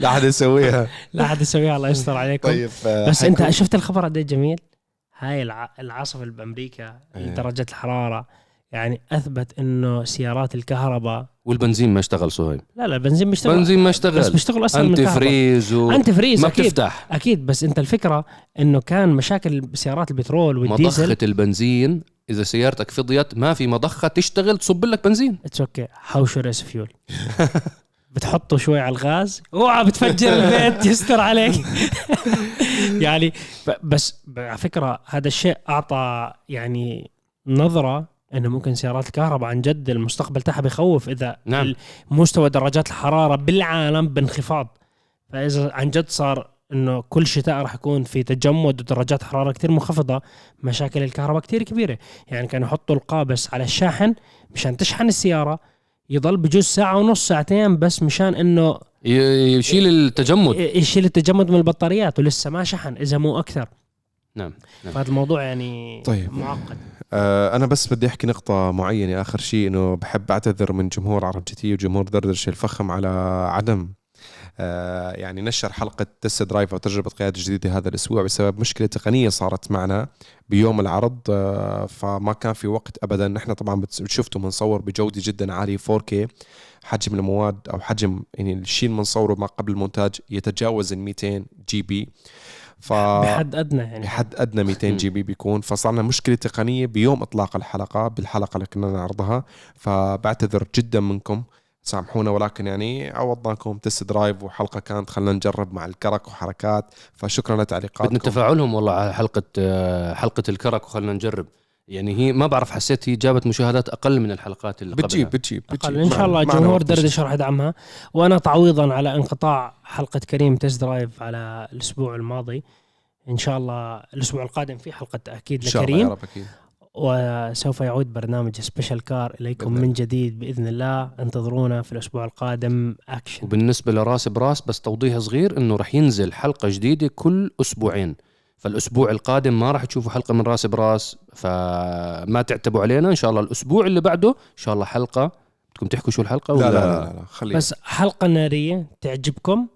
لا حدا يسويها. لا حد يسويها الله يستر عليكم. طيب آه، بس أنت شفت الخبر قد إيه جميل؟ هاي الع... العاصفة اللي بامريكا إيه. درجة الحرارة يعني أثبت إنه سيارات الكهرباء والبنزين ما اشتغل صهيب لا لا البنزين بيشتغل بنزين ما بس اشتغل بيشتغل أسهل الكهرباء فريز و... انت فريز ما أكيد. بتفتح. أكيد بس أنت الفكرة إنه كان مشاكل سيارات البترول والديزل. مضخة البنزين إذا سيارتك فضيت ما في مضخة تشتغل تصب لك بنزين. اتس أوكي حوشوا ريس فيول بتحطه شوي على الغاز. أوعى بتفجر البيت [LAUGHS] يستر عليك. [LAUGHS] يعني بس على فكرة هذا الشيء أعطى يعني نظرة إنه ممكن سيارات الكهرباء عن جد المستقبل تاعها بيخوف إذا نعم. مستوى درجات الحرارة بالعالم بانخفاض. فإذا عن جد صار إنه كل شتاء راح يكون في تجمد ودرجات حرارة كتير منخفضة مشاكل الكهرباء كتير كبيرة. يعني كانوا يحطوا القابس على الشاحن مشان تشحن السيارة يضل بجوز ساعة ونص ساعتين بس مشان إنه يشيل التجمد. يشيل التجمد من البطاريات ولسه ما شحن إذا مو أكثر. نعم فهذا الموضوع يعني طيب. معقد. آه، أنا بس بدي أحكي نقطة معينة آخر شيء إنه بحب أعتذر من جمهور عرب GT وجمهور دردشة الفخم على عدم آه، يعني نشر حلقة test drive أو تجربة قيادة جديدة هذا الأسبوع بسبب مشكلة تقنية صارت معنا بيوم العرض آه، فما كان في وقت ابدا. نحن طبعا شفتوا بنصور بجوده جدا عالية 4K حجم المواد أو حجم يعني الشيء اللي بنصوره ما قبل المونتاج يتجاوز ال 200 GB. ف بحد أدنى يعني. بحد أدنى 200 GB بيكون. فصارنا مشكلة تقنية بيوم إطلاق الحلقة بالحلقة اللي كنا نعرضها. فبعتذر جدا منكم سامحونا ولكن يعني عوضناكم test drive وحلقة كانت. خلينا نجرب مع الكرك وحركات. فشكرا بدنا لتعليقاتكم تفاعلهم والله على حلقة آه، حلقة الكرك وخلنا نجرب. يعني هي ما بعرف حسيت هي جابت مشاهدات أقل من الحلقات اللي بتجيب قبلها. بتجيب بتجيب. إن شاء الله جمهور دردش راح يدعمها وأنا تعويضا على انقطاع حلقة كريم test drive على الأسبوع الماضي. إن شاء الله الأسبوع القادم في حلقة أكيد إن شاء الله يا لكريم. رب أكيد. وسوف يعود برنامج Special Car إليكم بإذن من جديد بإذن الله. انتظرونا في الأسبوع القادم. اكشن وبالنسبة لراس براس بس توضيح صغير إنه رح ينزل حلقة جديدة كل أسبوعين. فالأسبوع القادم ما راح تشوفوا حلقة من راس براس فما تعتبوا علينا. إن شاء الله الأسبوع اللي بعده إن شاء الله حلقة. بدكم تحكوا شو الحلقة لا ولا لا؟ لا, لا. خلينا بس حلقة نارية تعجبكم.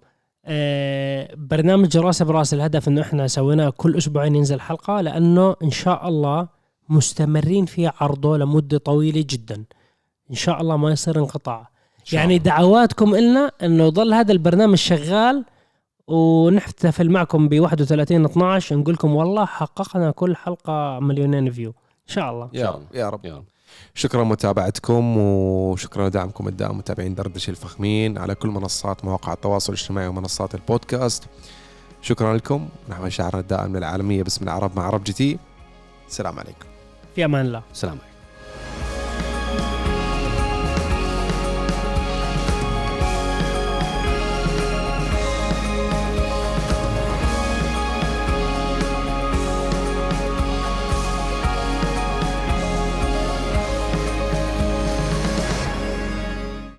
آه برنامج راس براس الهدف إنه إحنا سويناه كل أسبوعين ينزل حلقة لأنه إن شاء الله مستمرين في عرضه لمدة طويلة جدا. إن شاء الله ما يصير انقطاع. يعني. دعواتكم إلنا إنه يضل هذا البرنامج شغال ونحتفل معكم ب 31 12 نقول لكم والله حققنا كل حلقة مليونين view إن شاء الله. يا رب. يا رب. يلا. شكرا متابعتكم وشكرا لدعمكم الدائم متابعين دردش الفخمين على كل منصات مواقع التواصل الاجتماعي ومنصات البودكاست. شكرا لكم. نحو شعارنا الدائم للعالمية باسم العرب مع عرب GT. السلام عليكم. في أمان الله. سلام عليكم.